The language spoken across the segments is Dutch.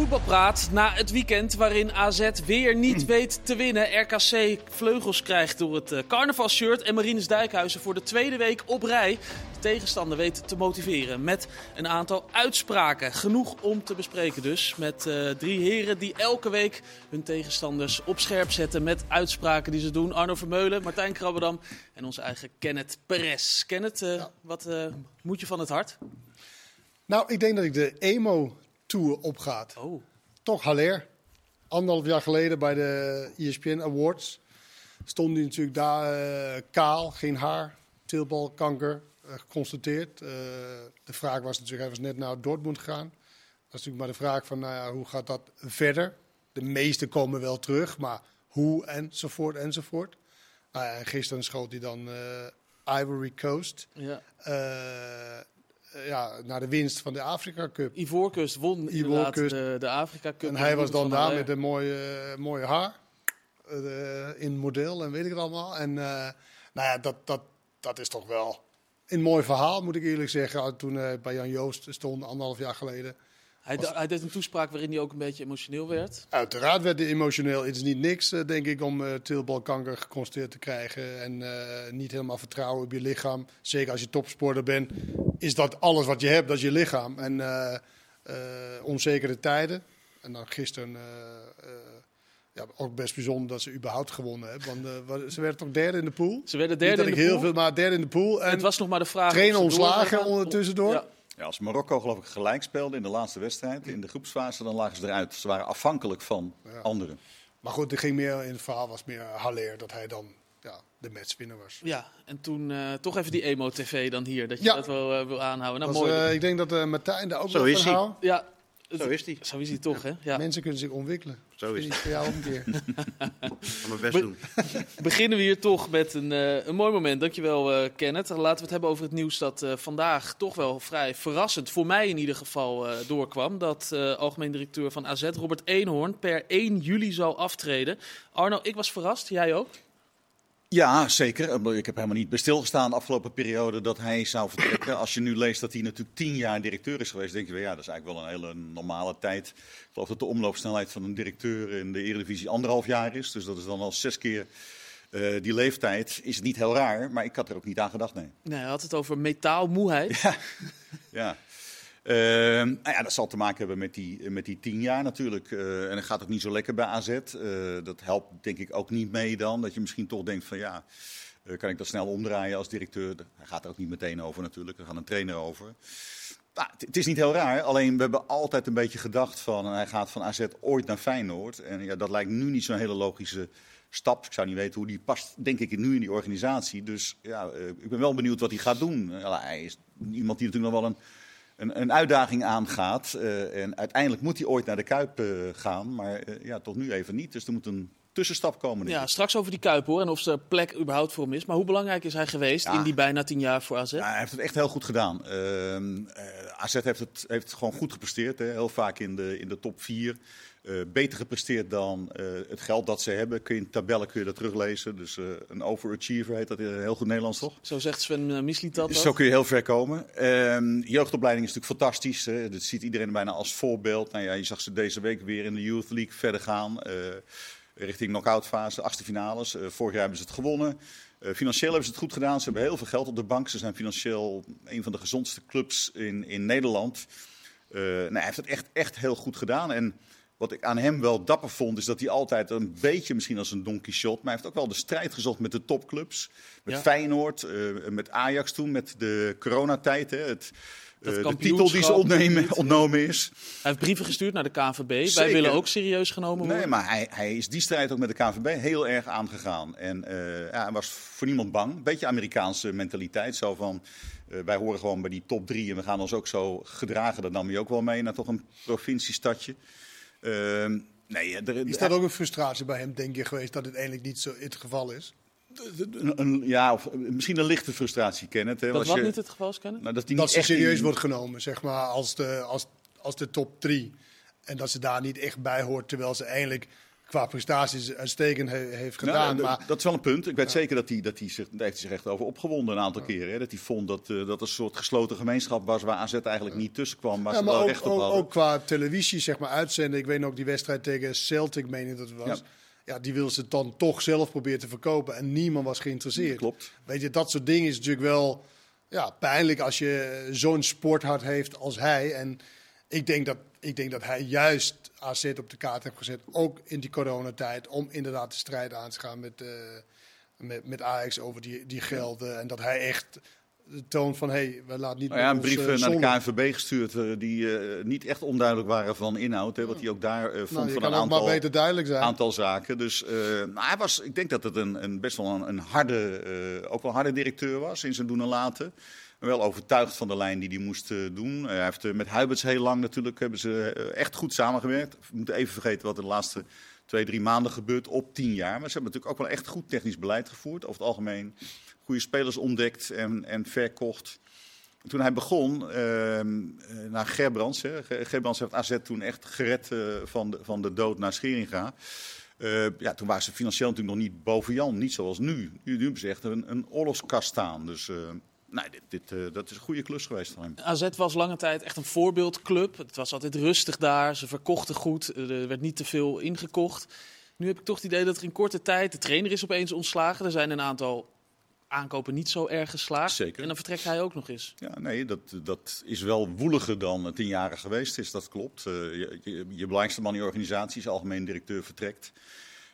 Voetbalpraat na het weekend waarin AZ weer niet weet te winnen. RKC vleugels krijgt door het eh, carnavalshirt en Marines Dijkhuizen voor de tweede week op rij de tegenstander weet te motiveren. Met een aantal uitspraken. Genoeg om te bespreken dus. Met eh, drie heren die elke week hun tegenstanders op scherp zetten met uitspraken die ze doen. Arno Vermeulen, Martijn Krabberdam en onze eigen Kenneth Perez. Kenneth, eh, wat moet je van het hart? Nou, ik denk dat ik de emo-tour opgaat. Oh, Toch Haller. Anderhalf jaar geleden bij de ESPN Awards stond hij natuurlijk daar eh, kaal, geen haar, teelbalkanker eh, geconstateerd. Eh, de vraag was natuurlijk, hij was net naar Dortmund gegaan. Dat is natuurlijk maar de vraag van, nou ja, hoe gaat dat verder? De meesten komen wel terug, maar hoe enzovoort enzovoort. Nou gisteren schoot hij dan Ivory Coast ja. Eh, ja, naar de winst van de Afrika Cup. Ivoorkust won Ivoorkust. de, de Afrika Cup. En hij was dan daar met een mooie, mooie haar. eh, in model en weet ik het allemaal. En eh, nou ja, dat, dat, dat is toch wel een mooi verhaal, moet ik eerlijk zeggen. Toen bij Jan Joost stond, anderhalf jaar geleden. Hij, Was- hij deed een toespraak waarin hij ook een beetje emotioneel werd. Uiteraard werd hij emotioneel. Het is niet niks, eh, denk ik, om eh teelbalkanker geconstateerd te krijgen. En eh, niet helemaal vertrouwen op je lichaam. Zeker als je topsporter bent, is dat alles wat je hebt, dat is je lichaam. En onzekere tijden. En dan gisteren ja, ook best bijzonder dat ze überhaupt gewonnen hebben. Want wa- ze werden toch derde in de pool? Ze werden derde dat in ik de heel pool. veel, maar derde in de pool. En het was nog maar de vraag... trainer door ontslagen zouden gaan. ondertussendoor. Ja. Ja, als Marokko geloof ik gelijk speelde in de laatste wedstrijd, in de groepsfase, dan lagen ze eruit. Ze waren afhankelijk van Ja. anderen. Maar goed, er ging meer in het verhaal was meer Haller dat hij dan ja, de matchwinner was. Ja, en toen eh, toch even die emo-tv dan hier, dat je Ja. dat wel eh, wil aanhouden. Nou, Was, mooi. eh, ik denk dat eh, Martijn daar ook Zo wel is van hij. houdt. ja, Zo is die. Zo is hij toch, hè? Ja. Mensen kunnen zich ontwikkelen. Zo is het. voor jou ook een keer. Ik ga mijn best Be- doen. Beginnen we hier toch met een, eh, een mooi moment. Dankjewel, eh Kenneth. Laten we het hebben over het nieuws dat eh, vandaag toch wel vrij verrassend, voor mij in ieder geval, eh, doorkwam. Dat eh, algemeen directeur van AZ, Robert Eenhoorn, per 1 juli zou aftreden. Arno, ik was verrast. Jij ook? Ja, zeker. Ik heb helemaal niet bij stilgestaan de afgelopen periode dat hij zou vertrekken. Als je nu leest dat hij natuurlijk tien jaar directeur is geweest, denk je wel, ja, dat is eigenlijk wel een hele normale tijd. Ik geloof dat de omloopsnelheid van een directeur in de Eredivisie anderhalf jaar is. Dus dat is dan al zes keer eh, die leeftijd. Is het niet heel raar, maar ik had er ook niet aan gedacht, nee. Nee, hij had het over metaalmoeheid. Ja. Ehm, nou ja, dat zal te maken hebben met die, met die tien jaar natuurlijk. Eh, en het gaat ook niet zo lekker bij AZ. Eh, dat helpt denk ik ook niet mee dan. Dat je misschien toch denkt van ja, eh, kan ik dat snel omdraaien als directeur? Hij gaat er ook niet meteen over natuurlijk. Er gaat een trainer over. Nou, het- is niet heel raar. Alleen we hebben altijd een beetje gedacht van hij gaat van AZ ooit naar Feyenoord. En ja, dat lijkt nu niet zo'n hele logische stap. Ik zou niet weten hoe die past, denk ik, nu in die organisatie. Dus ja, ik ben wel benieuwd wat hij gaat doen. Ja, hij is iemand die natuurlijk nog wel een een, een uitdaging aangaat. eh, en uiteindelijk moet hij ooit naar de Kuip eh, gaan. Maar eh, ja, tot nu even niet. Dus er moet een tussenstap komen. Ja, straks over die Kuip hoor. En of er plek überhaupt voor hem is. Maar hoe belangrijk is hij geweest Ja. in die bijna tien jaar voor AZ? Ja, hij heeft het echt heel goed gedaan. Ehm, eh, AZ heeft het, heeft het gewoon goed gepresteerd. Hè. Heel vaak in de, in de top 4. beter gepresteerd dan eh, het geld dat ze hebben. Kun je in tabellen kun je dat teruglezen. Dus eh, een overachiever heet dat in heel goed Nederlands, toch? Zo zegt Sven Misliet dat. Zo kun je heel ver komen. Ehm, jeugdopleiding is natuurlijk fantastisch. Hè. Dat ziet iedereen bijna als voorbeeld. Nou ja, je zag ze deze week weer in de Youth League verder gaan. eh, richting knock-out fase, achtste finales. Eh, vorig jaar hebben ze het gewonnen. Eh, financieel hebben ze het goed gedaan. Ze hebben heel veel geld op de bank. Ze zijn financieel een van de gezondste clubs in, in Nederland. Eh, nou, hij heeft het echt, echt heel goed gedaan. En wat ik aan hem wel dapper vond, is dat hij altijd een beetje misschien als een Don Quixote, maar hij heeft ook wel de strijd gezocht met de topclubs. Met Ja. Feyenoord, eh, met Ajax toen, met de coronatijd. Hè, het, eh, de titel die ze ontnemen, ontnomen is. Hij heeft brieven gestuurd naar de KNVB. Wij willen ook serieus genomen worden. Nee, maar hij, hij is die strijd ook met de KNVB heel erg aangegaan. En eh, ja, hij was voor niemand bang. Beetje Amerikaanse mentaliteit. Zo van, wij horen gewoon bij die top drie en we gaan ons ook zo gedragen. Dat nam hij ook wel mee naar toch een provinciestadje. Ehm, nee, er, Is dat ook een frustratie bij hem, denk je, geweest dat het eigenlijk niet zo het geval is? een, een- ja, of misschien een lichte frustratie, Kenneth. Hè, dat wat je- niet het geval is, kennen? nou, dat die Dat niet ze serieus in- wordt genomen, zeg maar, als de, als, als de top drie. En dat ze daar niet echt bij hoort, terwijl ze eigenlijk qua prestaties uitstekend he- heeft gedaan. Nou, maar dat- is wel een punt. Ik weet zeker dat hij, dat hij zich, daar heeft hij zich echt over opgewonden een aantal keren. Hè? Dat hij vond dat eh, dat een soort gesloten gemeenschap was waar AZ eigenlijk niet tussen kwam. Maar ze maar wel ook, recht op ook, hadden. ook qua televisie, zeg maar, uitzenden. Ik weet nog die wedstrijd tegen Celtic, meen ik dat het was. Ja. Ja. die wil ze dan toch zelf proberen te verkopen. En niemand was geïnteresseerd. Klopt. Weet je, dat soort dingen is natuurlijk wel ja, pijnlijk als je zo'n sporthart heeft als hij. En ik denk dat, ik denk dat hij juist AZ op de kaart heeft gezet. Ook in die coronatijd. Om inderdaad de strijd aan te gaan met, eh, met, met Ajax over die, die gelden. En dat hij echt toont van, hé, hey, we laten niet Nou ja, een brief eh, eh, naar de KNVB gestuurd die niet echt onduidelijk waren van inhoud. Hè, wat hij ook daar vond Nou, je van een ook maar aantal, beter duidelijk zijn. aantal zaken. Dus nou, hij was, ik denk dat het een, een best wel een, een harde, ook wel harde directeur was in zijn doen en laten. Wel overtuigd van de lijn die hij moest eh, doen. Eh, hij heeft eh, met Huiberts heel lang natuurlijk hebben ze echt goed samengewerkt. We moeten even vergeten wat er de laatste twee, drie maanden gebeurt op tien jaar. Maar ze hebben natuurlijk ook wel echt goed technisch beleid gevoerd. Over het algemeen goede spelers ontdekt en, en verkocht. Toen hij begon, ehm eh, naar Gerbrands. Hè. Ger- Gerbrands heeft AZ toen echt gered van, de, van de dood naar Scheringa. Ja, toen waren ze financieel natuurlijk nog niet boven Jan. Niet zoals nu. Nu, nu hebben ze echt een, een oorlogskast staan. Dus eh, nou, dit, dit, eh, dat is een goede klus geweest van hem. AZ was lange tijd echt een voorbeeldclub. Het was altijd rustig daar. Ze verkochten goed. Er werd niet te veel ingekocht. Nu heb ik toch het idee dat er in korte tijd... De trainer is opeens ontslagen. Er zijn een aantal aankopen niet zo erg geslaagd. Zeker. En dan vertrekt hij ook nog eens. Ja, nee, dat, dat is wel woeliger dan tien jaren geweest is, dat klopt. Eh, je, je, je belangrijkste man in je organisatie is algemeen directeur vertrekt.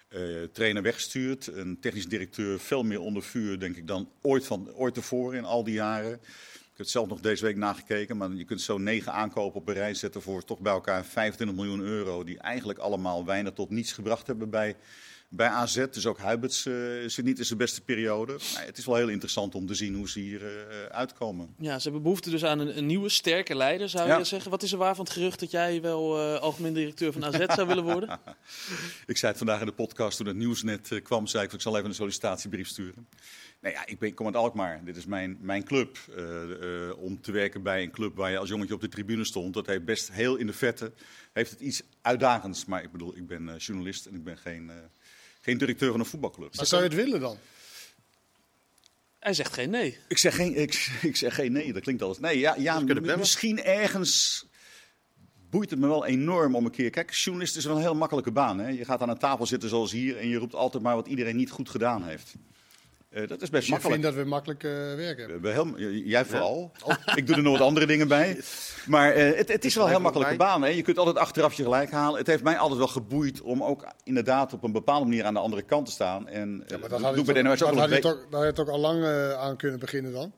Eh, trainer weggestuurd, een technisch directeur veel meer onder vuur, denk ik, dan ooit, van, ooit tevoren in al die jaren. Ik heb het zelf nog deze week nagekeken, maar je kunt zo negen aankopen op een rij zetten voor toch bij elkaar 25 miljoen euro, die eigenlijk allemaal weinig tot niets gebracht hebben bij, bij AZ. Dus ook Huiberts eh, zit niet in zijn beste periode. Maar het is wel heel interessant om te zien hoe ze hier eh, uitkomen. Ja, ze hebben behoefte dus aan een, een nieuwe, sterke leider, zou Ja. je zeggen. Wat is er waar van het gerucht dat jij wel eh, algemeen directeur van AZ zou willen worden? Ik zei het vandaag in de podcast toen het nieuws net kwam, zei ik, ik zal even een sollicitatiebrief sturen. Nee, ja, ik ben, kom uit Alkmaar. Dit is mijn, mijn club. Om te werken bij een club waar je als jongetje op de tribune stond, dat heeft best heel in de vette, heeft het iets uitdagends. Maar ik bedoel, ik ben journalist en ik ben geen, geen directeur van een voetbalclub. Maar zou je het willen dan? Hij zegt geen nee. Ik zeg geen, ik, ik zeg geen nee, dat klinkt alles. Nee, ja, ja kunnen bellen. misschien ergens boeit het me wel enorm om een keer. Kijk, journalist is wel een heel makkelijke baan. Hè? Je gaat aan een tafel zitten zoals hier en je roept altijd maar wat iedereen niet goed gedaan heeft. Eh, dat is best Dus je makkelijk. vindt dat we makkelijk eh, werk hebben? We heel, jij vooral. Ik doe er nog wat andere dingen bij. Maar eh, het, het is wel een heel ook makkelijke bij. baan. Hè? Je kunt altijd achteraf je gelijk halen. Het heeft mij altijd wel geboeid om ook inderdaad op een bepaalde manier aan de andere kant te staan. En eh, Maar doe dat had je ik bij de toch, ook had je toch, daar had je toch al lang aan kunnen beginnen dan?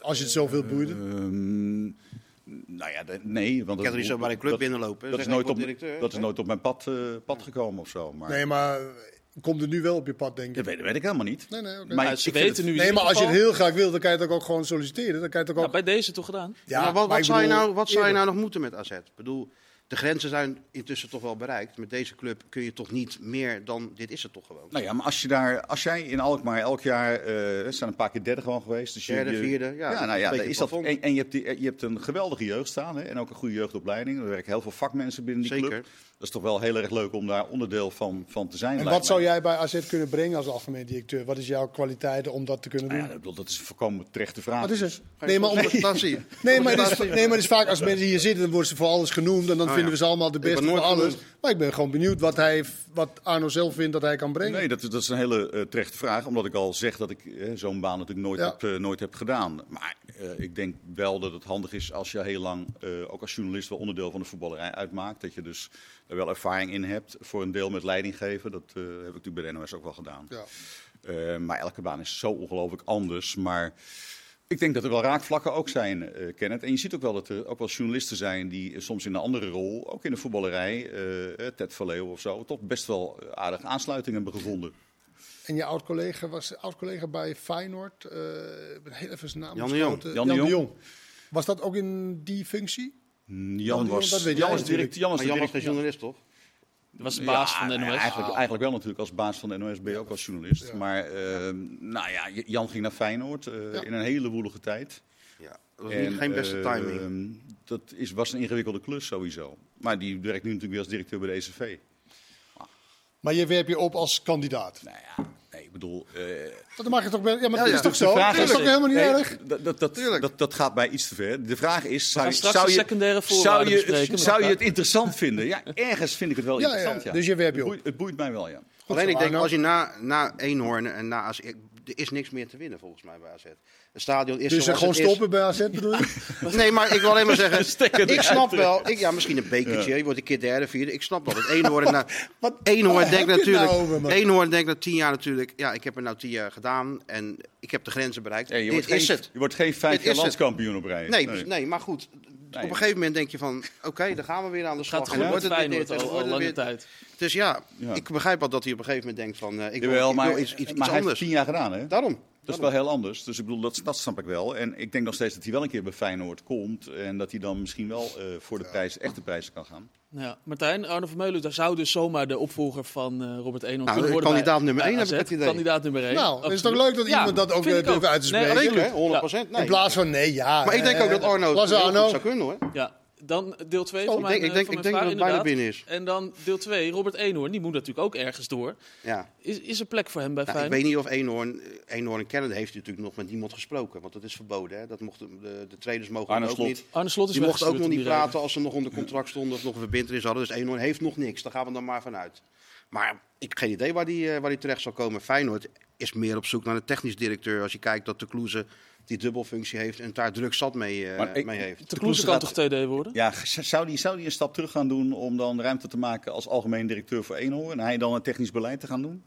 Als je het zoveel boeide. Ehm, nou ja, nee. Want Ik kan er niet zo bij een club dat- binnenlopen. Dat is, nooit ik op, dat is nooit op mijn pad, eh, pad gekomen of zo. Maar Nee, maar komt het nu wel op je pad, denk dat ik? weet, weet ik helemaal niet. Nee, nee, oké. Maar Nou, ze ik vind weten het- nu Nee, maar als je het heel graag wil, dan kan je het ook gewoon solliciteren. Dan kan je het ook Nou, bij deze toch gedaan? Ja, maar wat, maar wat, zou je nou, wat zou je eerder. nou nog moeten met AZ? Ik bedoel, de grenzen zijn intussen toch wel bereikt. Met deze club kun je toch niet meer dan dit is het toch gewoon. Nou ja, maar als, je daar, als jij in Alkmaar elk jaar, eh we zijn een paar keer derde gewoon geweest. Dus je, Derde, je- vierde, ja, dat nou ja, is dat, en, en je, hebt die, je hebt een geweldige jeugd staan hè, en ook een goede jeugdopleiding. Er werken heel veel vakmensen binnen die Zeker. club. Dat is toch wel heel erg leuk om daar onderdeel van, van te zijn. En wat zou jij bij AZ kunnen brengen als algemeen directeur? Wat is jouw kwaliteiten om dat te kunnen doen? Nou ja, dat, bedoel, dat is een voorkomen terechte vraag. Wat is het? Nee, maar, om, sollicitatie? nee, maar het is, nee, maar het is vaak als mensen hier zitten, dan worden ze voor alles genoemd. En dan Oh, vinden ja. we ze allemaal de beste voor alles. genoemd. Maar ik ben gewoon benieuwd wat, hij, wat Arno zelf vindt dat hij kan brengen. Nee, dat, is- dat is een hele eh, terechte vraag. Omdat ik al zeg dat ik eh, zo'n baan natuurlijk nooit, Ja. heb, eh, nooit heb gedaan. Maar ik denk wel dat het handig is als je heel lang, ook als journalist, wel onderdeel van de voetballerij uitmaakt. Dat je dus er wel ervaring in hebt. Voor een deel met leiding geven. Dat heb ik natuurlijk bij de NOS ook wel gedaan. Ja. Maar elke baan is zo ongelooflijk anders. Maar ik denk dat er wel raakvlakken ook zijn, eh Kenneth. En je ziet ook wel dat er ook wel journalisten zijn die eh, soms in een andere rol, ook in de voetballerij, eh, eh, Ted Verleeuw of zo, toch best wel aardig aansluiting hebben gevonden. En je oud-collega was oud-collega bij Feyenoord. eh, ik ben heel even zijn naam Jan de Jong. Jan de Jong. Was dat ook in die functie? Jan, Jan, was, Jan was direct, Jan was de journalist, toch? Dat was de baas Ja, van de ja, NOS. Eigenlijk, eigenlijk wel natuurlijk, als baas van de NOS ben je ook als journalist. Maar eh, nou ja, Jan ging naar Feyenoord eh, Ja. in een hele woelige tijd. Ja, dat was En, niet, geen beste eh, timing. dat is, was een ingewikkelde klus sowieso. Maar die werkt nu natuurlijk weer als directeur bij de ECV. Maar je werp je op als kandidaat. Nou ja, nee, ik bedoel... eh, Dat mag je toch wel. Ja, maar Ja, dat ja. is toch zo? Dat is toch helemaal niet nee, erg? Dat, dat, dat, dat, dat gaat mij iets te ver. De vraag is, zou, zou, je, secundaire zou, je, zou je het interessant vinden? Ja, ergens vind ik het wel Ja, interessant, ja, ja. dus je je het, boeit, het boeit mij wel, ja. Alleen ik denk, als je na, na Eenhoorn en na AZ... Er is niks meer te winnen volgens mij bij AZ. Het stadion is Dus zoals gewoon het is. stoppen bij AZ bedoel je? Nee, maar ik wil alleen maar zeggen, Stekker ik snap wel, ik, ja, misschien een bekertje, je wordt een keer derde, vierde. Ik snap wel dat Eenhoorn, na, Wat- Eenhoorn denkt het natuurlijk, nou over, man? Eenhoorn denkt na tien jaar natuurlijk, ja, ik heb er nou tien jaar gedaan en ik heb de grenzen bereikt. Hey, je, Dit wordt is geen, het. je wordt geen vijf jaar het. landskampioen op rij. Nee, nee. maar goed, op een gegeven moment denk je van, oké, dan gaan we weer aan de slag. Gaat En dan wordt het weer Feyenoord dit en dan al, al wordt het weer- tijd. Dus ja, Ja. ik begrijp wel dat hij op een gegeven moment denkt van, eh, ik wil, ik wil iets, iets, iets maar hij heeft anders. tien jaar gedaan, hè? Daarom. Dat is wel heel anders. Dus ik bedoel, dat, dat snap ik wel. En ik denk nog steeds dat hij wel een keer bij Feyenoord komt. En dat hij dan misschien wel eh, voor de prijs, echte prijzen kan gaan. Ja, Martijn, Arno Vermeulen, daar zou dus zomaar de opvolger van eh, Robert Eenhoorn Nou, kunnen worden. kandidaat bij- nummer bij één heb AZ. ik het idee. Kandidaat nummer één. Nou, het is toch leuk dat Ja, iemand dat ook eh, durft uit te Nee, spreken? Hè? 100 procent. Nee. In plaats van nee, ja. Maar ik denk ook dat eh, Arno het heel Arno? goed zou kunnen hoor. Ja, dan deel 2 Oh, van ik mijn denk, ik eh, denk, van ik mijn denk dat vraag, het bijna inderdaad. binnen is. En dan deel 2, Robert Eenhoorn, die moet natuurlijk ook ergens door. Ja. Is, is er plek voor hem bij Nou, ik Feyenoord? weet niet of Eenhoorn, eh, Eenhoorn in Canada heeft natuurlijk nog met niemand gesproken. Want dat is verboden. Hè? Dat mochten, de, de trainers mogen Arne ook Slot. niet. Arne Slot is Die mochten ook nog niet praten als ze nog onder contract stonden of nog een verbintenis hadden. Dus Eenhoorn heeft nog niks. Daar gaan we dan maar vanuit. Maar ik heb geen idee waar die, eh, waar die terecht zal komen. Feyenoord is meer op zoek naar een technisch directeur. Als je kijkt dat de Kloeze die dubbelfunctie heeft en daar druk zat mee, eh, Maar ik- mee heeft. De Kloeze kan toch 2D worden? Ja, zou die, zou die een stap terug gaan doen om dan ruimte te maken als algemeen directeur voor Eenhoorn? En hij dan een technisch beleid te gaan doen?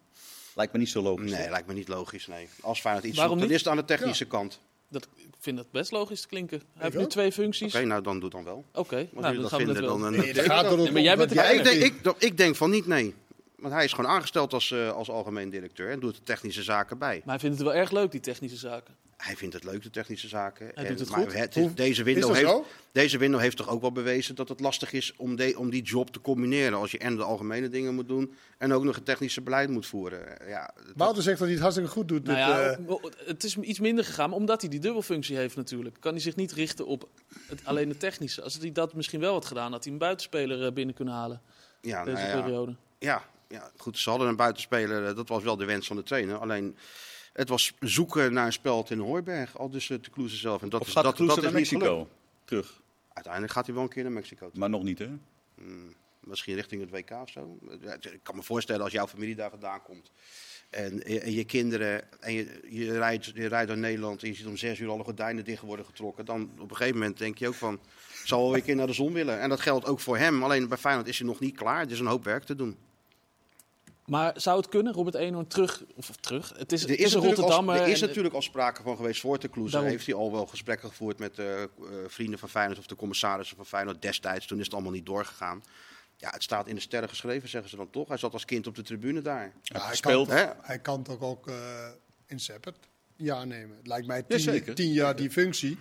Lijkt me niet zo logisch. Nee, toch? lijkt me niet logisch. Nee. Als Feyenoord iets Waarom dan is het aan de technische kant. Dat, ik vind dat best logisch te klinken. Hij heeft ook. nu twee functies. Oké, Oké, nou dan doe dan wel. nou, jullie dan dat gaan we vinden, het wel. dan, Nee, dat gaat ook Nee, maar jij bent dat Ja, ik, denk, ik, ik denk van niet, nee. Want hij is gewoon aangesteld als, eh, als algemeen directeur en doet de technische zaken bij. Maar hij vindt het wel erg leuk, die technische zaken. Hij vindt het leuk, de technische zaken. Hij doet het maar goed. het- Hoe- deze, window heeft, zo? deze window heeft toch ook wel bewezen dat het lastig is om, de, om die job te combineren. Als je en de algemene dingen moet doen en ook nog het technische beleid moet voeren. Ja, dat- Wouter zegt dat hij het hartstikke goed doet. Nou dit, ja, eh, het is iets minder gegaan, maar omdat hij die dubbelfunctie heeft natuurlijk. Kan hij zich niet richten op het, alleen het technische. Als hij dat misschien wel had gedaan, had hij een buitenspeler eh, binnen kunnen halen. ja, Deze nou ja. periode. Ja, ja, goed, ze hadden een buitenspeler, eh, dat was wel de wens van de trainer. Alleen, het was zoeken naar een speld in Hooiberg, al dus eh, de Kloeze zelf. En dat Of is, gaat dat, dat naar. Mexico? Terug. Uiteindelijk gaat hij wel een keer naar Mexico. Maar nog niet, hè? Misschien richting het WK of zo. Ik kan me voorstellen als jouw familie daar vandaan komt. En, en je kinderen, en je, je, rijdt, je rijdt door Nederland en je ziet om zes uur alle gordijnen dicht worden getrokken. Dan op een gegeven moment denk je ook van, zal wel weer een keer naar de zon willen. En dat geldt ook voor hem. Alleen bij Feyenoord is hij nog niet klaar. Er is een hoop werk te doen. Maar zou het kunnen, Robert Eenhoorn terug? Of terug? Het is, Er het is, is een natuurlijk, al, Rotterdammer. er is en- natuurlijk al sprake van geweest voor de Kloeze. Daarom. Heeft hij al wel gesprekken gevoerd met eh, eh, vrienden van Feyenoord of de commissarissen van Feyenoord destijds. Toen is het allemaal niet doorgegaan. Ja, het staat in de sterren geschreven, zeggen ze dan toch. Hij zat als kind op de tribune daar. ja, hij, gespeeld, kan, hè? hij kan toch ook eh in Seppert ja nemen. Het lijkt mij Ja, tien, zeker. tien jaar die functie.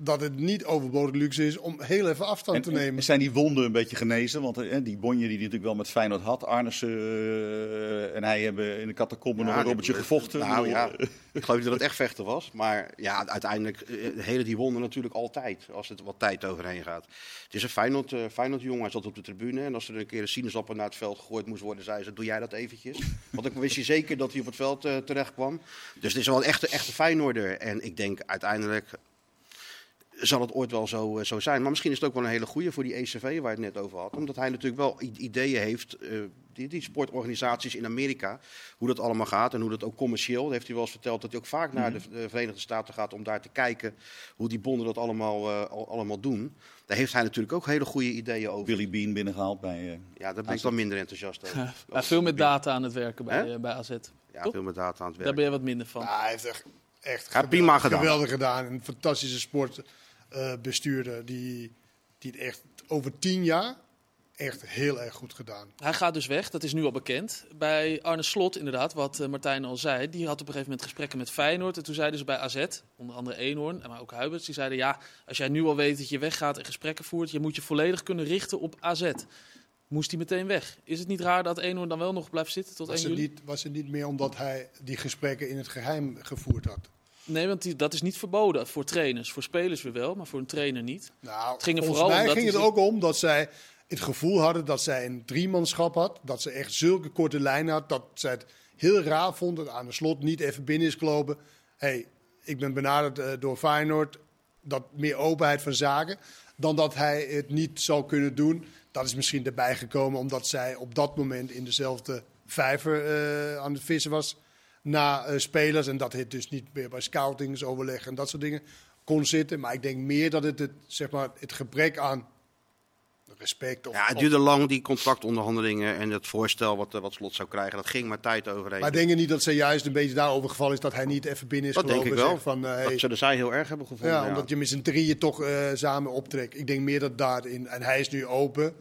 Dat het niet overbodig luxe is om heel even afstand En, te nemen. en zijn die wonden een beetje genezen? Want eh, die bonje die hij natuurlijk wel met Feyenoord had, Arnissen eh, en hij hebben in de catacomben nog een die- robbertje gevochten. Nou Ik ja, ik geloof niet dat het echt vechten was. Maar ja, uiteindelijk eh, helen die wonden natuurlijk altijd. Als het wat tijd overheen gaat. Het is een Feyenoord, eh, Feyenoord jongen. Hij zat op de tribune. En als er een keer een sinaasappel naar het veld gegooid moest worden, zei ze: Doe jij dat eventjes? Want ik wist je zeker dat hij op het veld eh, terecht kwam. Dus het is wel een echte, echte Feyenoorder. En ik denk uiteindelijk. Zal het ooit wel zo, eh, zo zijn. Maar misschien is het ook wel een hele goede voor die ECV waar je het net over had. Omdat hij natuurlijk wel ideeën heeft. eh, die, die sportorganisaties in Amerika. Hoe dat allemaal gaat. En hoe dat ook commercieel. Dat heeft hij wel eens verteld dat hij ook vaak naar de, de Verenigde Staten gaat. Om daar te kijken hoe die bonden dat allemaal, eh, al- allemaal doen. Daar heeft hij natuurlijk ook hele goede ideeën over. Billy Bean binnengehaald bij... eh, Ja, daar ben ik wel minder enthousiast over. Heeft veel met data aan het werken bij, bij AZ. Ja, veel met data aan het Daar werk. ben je wat minder van. Ja, hij heeft echt, echt Ja, prima gedaan. geweldig gedaan. Een fantastische sportbestuurder die, die het echt over tien jaar echt heel erg goed gedaan. Hij gaat dus weg, dat is nu al bekend. Bij Arne Slot, inderdaad, wat eh, Martijn al zei, die had op een gegeven moment gesprekken met Feyenoord. En toen zeiden ze bij AZ, onder andere Eenhoorn, maar ook Huiberts, die zeiden ja, als jij nu al weet dat je weggaat en gesprekken voert, je moet je volledig kunnen richten op AZ. Moest hij meteen weg? Is het niet raar dat Eenhoorn dan wel nog blijft zitten tot 1 Was het, juli? niet, was het niet meer omdat hij die gesprekken in het geheim gevoerd had? Nee, want die, dat is niet verboden voor trainers. Voor spelers weer wel, maar voor een trainer niet. Nou, Het ging er volgens vooral om mij ging het ook om dat zij het gevoel hadden dat zij een driemanschap had. Dat ze echt zulke korte lijnen had. Dat zij het heel raar vonden dat aan de slot niet even binnen is gelopen. hey, ik ben benaderd eh, door Feyenoord. Dat meer openheid van zaken. Dan dat hij het niet zou kunnen doen. Dat is misschien erbij gekomen omdat zij op dat moment in dezelfde vijver eh, aan het vissen was. Na eh, spelers. En dat het dus niet meer bij scoutingsoverleg en dat soort dingen kon zitten. Maar ik denk meer dat het het, zeg maar, het gebrek aan respect of, Ja, het of- duurde lang, die contractonderhandelingen en het voorstel wat, eh, wat Slot zou krijgen. Dat ging maar tijd overheen. Maar denk je niet dat ze juist een beetje daarover gevallen is dat hij niet even binnen is dat denk gelopen ik en wel. eh, hey, Dat zullen zij heel erg hebben gevonden. ja, ja. omdat je met z'n drieën toch eh, samen optrekt. Ik denk meer dat daarin, en hij is nu open,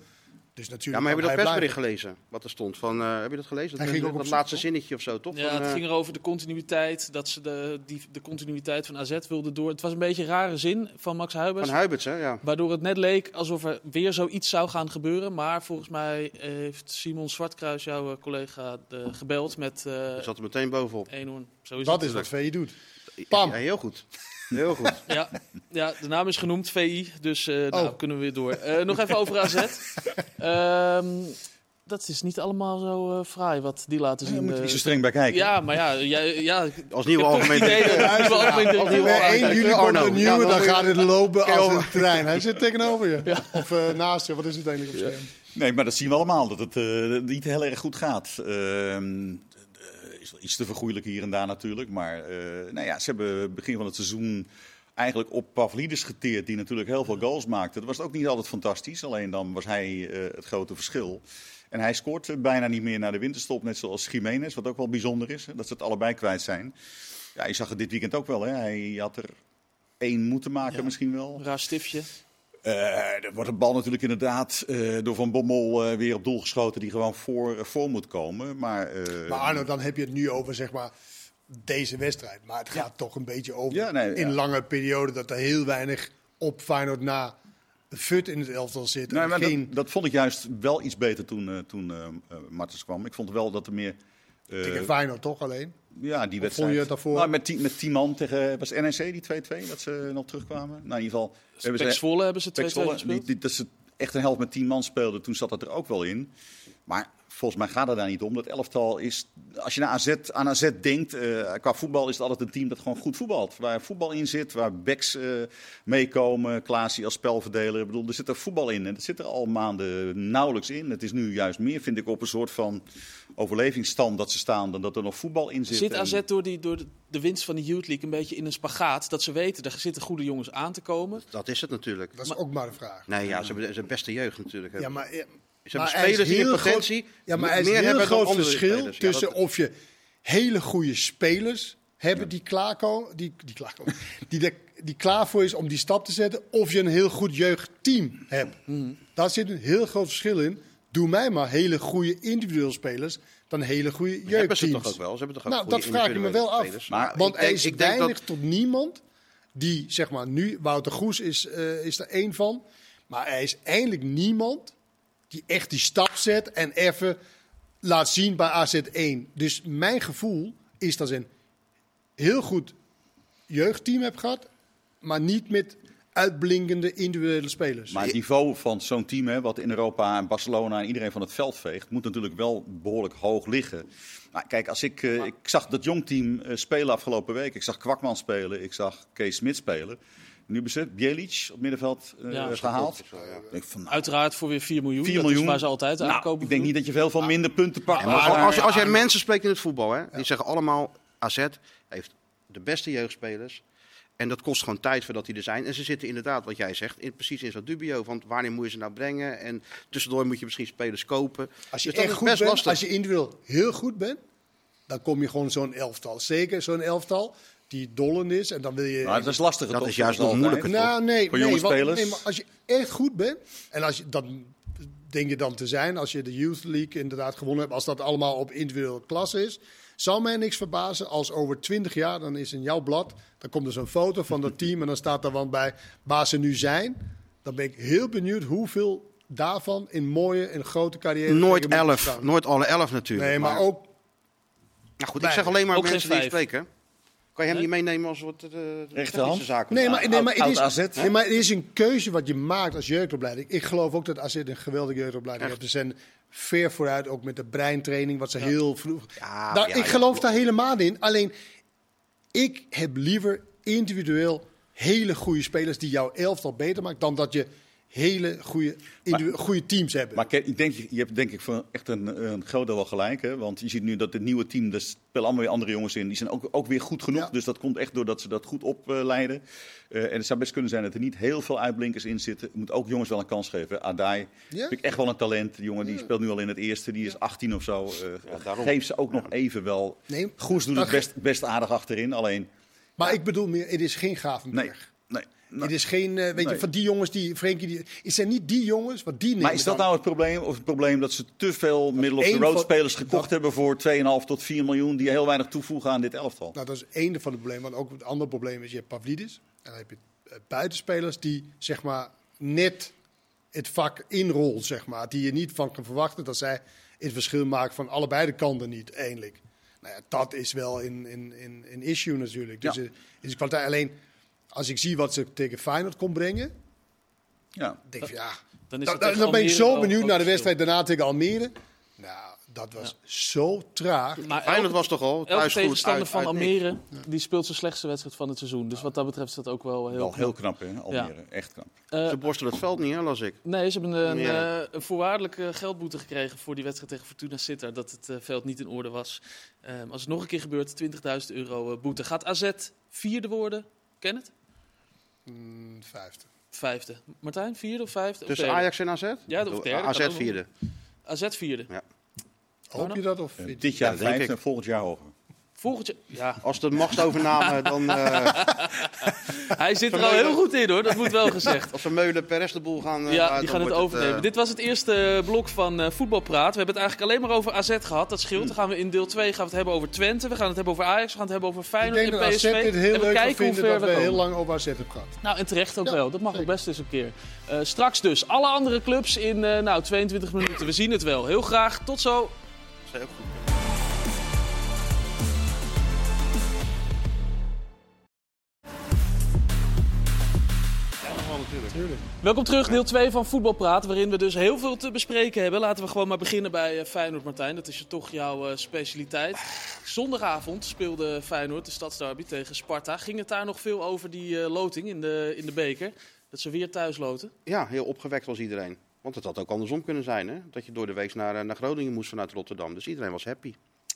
dus Ja, natuurlijk maar heb je dat persbericht blijven. gelezen? Wat er stond? Van, eh, heb je dat gelezen? Dat ging dat zoek, laatste zinnetje of zo, toch? Ja, Van, het eh, ging erover de continuïteit. Dat ze de, die, de continuïteit van AZ wilden door. Het was een beetje een rare zin van Max Huibers. van Huiberts, hè? Ja. Waardoor het net leek alsof er weer zoiets zou gaan gebeuren. Maar volgens mij heeft Simon Zwartkruis, jouw eh, collega, de, gebeld met eh Hij zat er meteen bovenop. Eenhoorn. Zo is Dat het. is wat VI doet. Pam. Ja, heel goed. Heel goed. Ja, ja, de naam is genoemd, VI. Dus nou, Oh. kunnen we weer door. Eh, nog even over AZ. Ehm, dat is niet allemaal zo eh, fraai wat die laten Daar zien. moet je niet zo streng bij kijken. ja, maar ja, ja, ja Als nieuwe algemeen algemeen Als nieuwe Bij algemeen 1 juli directeur, komt Arno. een Ja, nieuwe, dan gaat het lopen als over- een trein. Hij zit tegenover je. Of eh, naast je, wat is het eigenlijk op scherm? Nee, maar dat zien we allemaal, dat het eh, niet heel erg goed gaat. Ehm, eh, is wel iets te vergoeilijk hier en daar natuurlijk. Maar eh, nou ja, ze hebben begin van het seizoen eigenlijk op Pavlidis geteerd, die natuurlijk heel veel goals maakte. Dat was ook niet altijd fantastisch, alleen dan was hij eh, het grote verschil. En hij scoort eh, bijna niet meer naar de winterstop, net zoals Jiménez, wat ook wel bijzonder is, hè, dat ze het allebei kwijt zijn. Ja, je zag het dit weekend ook wel, hè. hij had er één moeten maken Ja. misschien wel. raar stiftje. Eh, er wordt een bal natuurlijk inderdaad eh, door Van Bommel eh, weer op doel geschoten die gewoon voor, voor moet komen. Maar, Maar Arno, dan heb je het nu over zeg maar deze wedstrijd. Maar het gaat toch een beetje over Ja, nee, in ja. lange periode dat er heel weinig op Feyenoord na fut in het elftal zit. Nee, maar geen dat, dat vond ik juist wel iets beter toen, toen Martens kwam. Ik vond wel dat er meer... eh, tegen Feyenoord toch alleen. Ja, die wedstrijd. vond je het daarvoor? Nou, met, tien, met tien man tegen... Was NEC die 2-2 dat ze nog terugkwamen? Nou, in ieder geval... hebben Pek ze- Zwolle hebben ze 2-2 Pek Zwolle, gespeeld. die, die- dat ze echt een helft met tien man speelden, toen zat dat er ook wel in. Maar volgens mij gaat het daar niet om. Dat elftal is, als je naar AZ, aan AZ denkt, eh, qua voetbal is het altijd een team dat gewoon goed voetbalt. Waar voetbal in zit, waar backs eh, meekomen, Klaasie als spelverdeler. Ik bedoel, er zit er voetbal in en dat zit er al maanden nauwelijks in. Het is nu juist meer, vind ik, op een soort van overlevingsstand dat ze staan dan dat er nog voetbal in zit. Zit En- AZ door, die, door de, winst van de Youth League een beetje in een spagaat? Dat ze weten, er zitten goede jongens aan te komen. Dat is het natuurlijk. Dat is ook maar de vraag. Nee, ja, ze hebben de beste jeugd natuurlijk. Ja, maar, ze maar hebben er is spelers die potentie groot- ja, maar er is een heel groot verschil spelers. Ja, tussen dat- of je hele goede spelers hebben die klaarkomen, die, die, klaarkomen, die, de, die klaar voor is om die stap te zetten, of je een heel goed jeugdteam hebt. Daar zit een heel groot verschil in. Doe mij maar hele goede individuele spelers dan hele goede hebben ze jeugdteams. toch ook wel? Ze hebben toch ook nou, goede dat vraag ik me wel af. spelers? Maar Want ik denk- er is ik denk dat- weinig tot niemand die, zeg maar, nu, Wouter Goes is, eh, is er één van. Maar er is eindelijk niemand die echt die stap zet en even laat zien bij AZ1. Dus mijn gevoel is dat ze een heel goed jeugdteam hebben gehad, maar niet met uitblinkende individuele spelers. Maar het niveau van zo'n team, hè, wat in Europa en Barcelona en iedereen van het veld veegt, moet natuurlijk wel behoorlijk hoog liggen. Maar kijk, als ik, eh, ik zag dat jong team eh, spelen afgelopen week. Ik zag Kwakman spelen, ik zag Kees Smit spelen. Nu bezet Bjelic op middenveld eh, Ja, is gehaald. Ja. Van, nou, Uiteraard voor weer 4 miljoen. 4 dat miljoen. is waar ze altijd nou, aankopen. ik denk niet dat je veel van minder punten pakt. Maar als, als, als jij mensen spreekt in het voetbal, hè, die zeggen allemaal AZ heeft de beste jeugdspelers. En dat kost gewoon tijd voordat die er zijn. En ze zitten inderdaad, wat jij zegt, in, precies in zo'n dubio. Want wanneer moet je ze nou brengen? En tussendoor moet je misschien spelers kopen. Als je Dus dat echt goed best bent, lastig. als je individueel heel goed bent, dan kom je gewoon zo'n elftal. Zeker zo'n elftal die dollend is. En dan wil je. Maar dat is lastig. Dat is juist nog moeilijker. nou, nee, Voor nee, jonge want- spelers? nee, maar als je echt goed bent, en als je dat denk je dan te zijn, als je de Youth League inderdaad gewonnen hebt, als dat allemaal op individuele klasse is, zou mij niks verbazen als over 20 jaar, dan is in jouw blad, dan komt er zo'n foto van dat team en dan staat er dan bij waar ze nu zijn. Dan ben ik heel benieuwd hoeveel daarvan in mooie en grote carrière. Nooit elf. Nooit alle elf natuurlijk. Nee, maar ook Nou goed, ik zeg alleen maar Ook mensen die ik vijf. spreek. hè. Kan je hem niet meenemen als wat uh, Rechterhand? zaken? Nee, maar, nee, maar, het is, AZ, nee, maar het is een keuze wat je maakt als jeugdopleiding. Ik geloof ook dat AZ een geweldige jeugdopleiding heeft. Ze zijn ver vooruit, ook met de breintraining, wat ze heel vroeg... Ja, Nou, ja, ik ja. geloof daar helemaal in. Alleen, ik heb liever individueel hele goede spelers die jouw elftal beter maakt, dan dat je hele goede, goede teams hebt. Maar ik denk, je hebt denk ik voor echt een, een groot deel wel gelijk. Hè? Want je ziet nu dat het nieuwe team, er spelen allemaal weer andere jongens in. Die zijn ook, ook weer goed genoeg. Ja. Dus dat komt echt doordat ze dat goed opleiden. Eh, en het zou best kunnen zijn dat er niet heel veel uitblinkers in zitten. Je moet ook jongens wel een kans geven. Adai Ja. vind ik echt wel een talent. Die jongen die speelt nu al in het eerste. Die is 18 of zo. Eh, geef ze ook nog even wel. Nee, Goes doet het best, best aardig achterin. Alleen, Maar ik bedoel meer, het is geen nee. Gravenberg. Nee. Nou, Het is geen, eh, weet je, van die jongens die, Frenkie, die, het zijn niet die jongens, wat die nemen Maar is dat dan- nou het probleem? Of het probleem dat ze te veel middle of the één road van- spelers gekocht dat- hebben voor 2,5 tot 4 miljoen, die heel weinig toevoegen aan dit elftal? Nou, dat is één van de problemen. Want ook het andere probleem is, je hebt Pavlidis. En dan heb je eh, buitenspelers die, zeg maar, net het vak inrolt, zeg maar. Die je niet van kan verwachten dat zij het verschil maken van allebei de kanten niet, eindelijk. Nou ja, dat is wel een, een, een issue natuurlijk. Dus Ja. is kwaliteit alleen... Als ik zie wat ze tegen Feyenoord kon brengen, Ja. denk ik, ja... Dan, is het dan, ben ik zo benieuwd naar de wedstrijd daarna tegen Almere. Nou, dat was zo traag. Maar Feyenoord elke, was toch al elke thuis goed tegenstander uit, van uit. Almere, die speelt zijn slechtste wedstrijd van het seizoen. Dus wat dat betreft is dat ook wel heel Wel knap. heel knap, hè, Almere. Echt knap. Eh, Ze borstelen het veld niet, hè, las ik. Nee, ze hebben een, Ja. eh, een voorwaardelijke geldboete gekregen voor die wedstrijd tegen Fortuna Sittard. Dat het eh, veld niet in orde was. Ehm, als het nog een keer gebeurt, 20.000 euro boete. Gaat AZ vierde worden? Ken het? Mm, vijfde. Vijfde. Martijn, vierde of vijfde? Of Tussen? Ajax en AZ? Ja, of derde, AZ vierde. AZ vierde. Hoop je dat? Of dit jaar Ja, denk vijf ik. en volgend jaar hoger. Volgend jaar... Ja, Als de machtsovername dan... eh hij zit er al heel goed in hoor, dat moet wel gezegd. als Vermeulen Perez de boel gaan... eh, Ja, uit, die gaan het overnemen. eh, Dit was het eerste blok van eh voetbalpraat. We hebben het eigenlijk alleen maar over AZ gehad. Dat scheelt. Dan gaan we in deel 2 gaan we het hebben over Twente. We gaan het hebben over Ajax. We gaan het hebben over Ik Feyenoord denk dat en AZ PSV. dit heel en we leuk kijken hoe ver dat we we heel lang over AZ hebben gehad. Nou, en terecht ook Ja, wel. Dat mag ook best eens een keer. Eh, straks dus alle andere clubs in eh, nou, 22 minuten. We zien het wel. Heel graag. Tot zo. zei ook goed. Natuurlijk. Tuurlijk. Welkom terug, deel 2 van Voetbalpraat, waarin we dus heel veel te bespreken hebben. Laten we gewoon maar beginnen bij eh, Feyenoord, Martijn. Dat is toch jouw eh, specialiteit. Zondagavond speelde Feyenoord de stadsderby tegen Sparta. Ging het daar nog veel over die eh, loting in de, in de beker? Dat ze weer thuis loten? Ja, heel opgewekt was iedereen. Want het had ook andersom kunnen zijn, hè? Dat je door de week naar, naar Groningen moest vanuit Rotterdam. Dus iedereen was happy.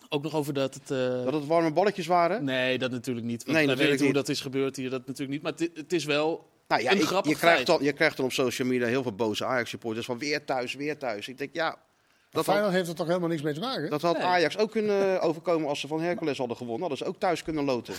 Ook nog over dat het... eh, Dat het warme balletjes waren? Nee, dat natuurlijk niet. Want Nee, natuurlijk weten hoe niet. dat is gebeurd hier. Dat natuurlijk niet. Maar het, het is wel Nou ja, een ik- grappig je, krijgt dan, je krijgt dan op social media heel veel boze Ajax-supporters van weer thuis, weer thuis. Ik denk, ja, Dat had, Feyenoord heeft er toch helemaal niks mee te maken? dat had Nee. Ajax ook kunnen overkomen als ze van Hercules hadden gewonnen. Hadden ze ook thuis kunnen loten.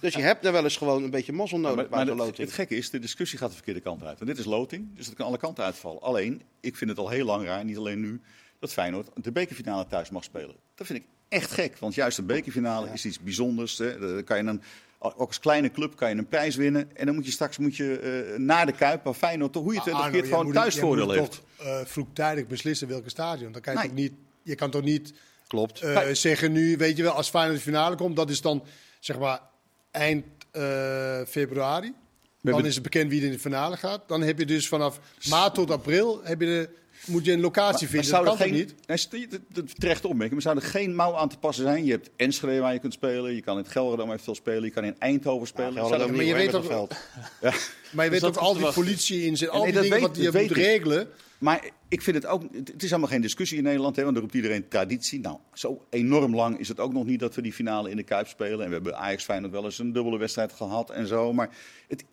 dus je hebt er wel eens gewoon een beetje mazzel nodig Maar, bij maar het, loting. het gekke is, de discussie gaat de verkeerde kant uit. En dit is loting, dus het kan alle kanten uitvallen. Alleen, ik vind het al heel lang raar, niet alleen nu, dat Feyenoord de bekerfinale thuis mag spelen. Dat vind ik echt gek, want juist een bekerfinale is iets bijzonders. Hè. Dan kan je een, ook als kleine club kan je een prijs winnen. En dan moet je straks moet je, eh, naar de Kuip, waar Feyenoord hoe je het een keer gewoon thuisvoordeel heeft. toch eh, vroegtijdig beslissen welke stadion. Dan kan je, Nee. toch niet, je kan toch niet Klopt. eh, zeggen nu, weet je wel, als Feyenoord de finale komt, dat is dan zeg maar eind februari. Dan is het bekend wie er in de finale gaat. Dan heb je dus vanaf maart tot april heb je de, moet je een locatie vinden. Dat zou kan er toch geen, niet? Nee, dat- dat- terecht opmerking, maar zou er geen mouw aan te passen zijn? Je hebt Enschede waar je kunt spelen, je kan in het Gelredome eventueel spelen, je kan in Eindhoven spelen. Ja, er- Gelredome maar je niet, weet toch- dat veld. Maar je weet dat ook al die politie in zit, al Nee, die dat dingen weet- wat je dat moet regelen. Maar ik vind het ook, het is allemaal geen discussie in Nederland, hè, want dan roept iedereen traditie. Nou, zo enorm lang is het ook nog niet dat we die finale in de Kuip spelen. En we hebben Ajax Feyenoord wel eens een dubbele wedstrijd gehad en zo. Maar het,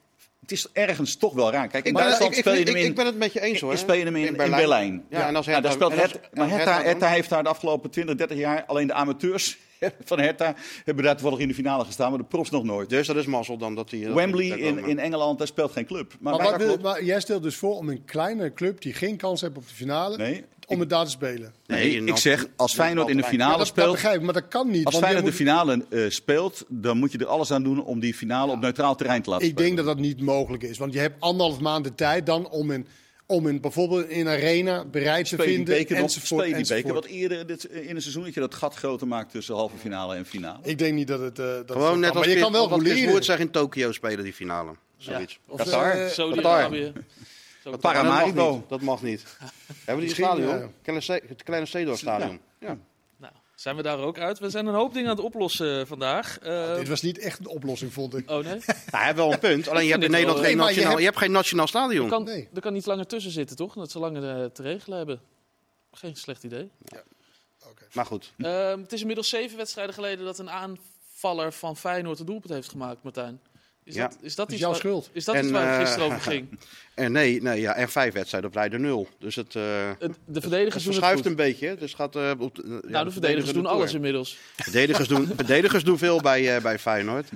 het is ergens toch wel raar. Kijk, in Maar Duitsland ik, speel je ik, hem in... ik ben het met je eens hoor. Je speel je hem in, in Berlijn. Ja, en als Hertha, daar speelt Hertha, maar Hertha Hertha, dan? Hertha heeft daar de afgelopen 20, 30 jaar alleen de amateurs van Hertha hebben daar toevallig in de finale gestaan, maar de profs nog nooit. Dus dat is mazzel dan dat hij... Wembley dat- in, in Engeland, daar speelt geen club. Maar, Maar, maar jij stelt dus voor om een kleine club die geen kans heeft op de finale, Nee, om het daar te spelen. nee, ik zeg, als Feyenoord in de. Ja, finale dat, dat speelt, begrijp ik, maar dat kan niet. Als Feyenoord de finale eh, speelt, dan moet je er alles aan doen om die finale op neutraal terrein te laten Ik denk spelen. dat dat niet mogelijk is. Want je hebt anderhalf maand de tijd dan om een, om in, bijvoorbeeld in arena bereid te vinden. beker enzovoort, speel je die beker wat eerder dit, in een seizoen, dat je dat gat groter maakt tussen halve finale en finale. Ik denk niet dat het. eh, dat Gewoon het net kan. als maar je kan wel wat Chris roleren. Woert zegt in Tokio spelen, die finale. Zoiets. Of, Qatar. eh, Saudi-Arabië. Zo- Maar Paramaribo. dat mag niet. Dat mag niet. Hebben we die stadion? ja. Se- Het kleine Steedorf stadion. Ja. Nou, zijn we daar ook uit? We zijn een hoop dingen aan het oplossen eh, vandaag. Eh, Dit was niet echt een oplossing, vond ik. Oh nee? Nou, hij heeft wel een punt. Alleen je hebt in Nederland geen je nationaal, hebt- je hebt geen nationaal stadion. Er kan, Nee. er kan iets langer tussen zitten, toch? Dat ze langer eh, te regelen hebben. Geen slecht idee. Maar goed. Ehm, het is inmiddels zeven wedstrijden geleden dat een aanvaller van Feyenoord een doelpunt heeft gemaakt, Martijn. Is Ja. dat, is dat is iets jouw waar, schuld. Is dat En, iets waar het eh, gisteren over ging? En nee, nee ja, en vijf wedstrijden op rij de nul. Dus het, eh Het- De het verdedigers doen het verschuift goed. een beetje. Dus het gaat, eh, op ja, nou, de verdedigers doen alles inmiddels. Verdedigers doen, verdedigers doen veel bij, eh, bij Feyenoord.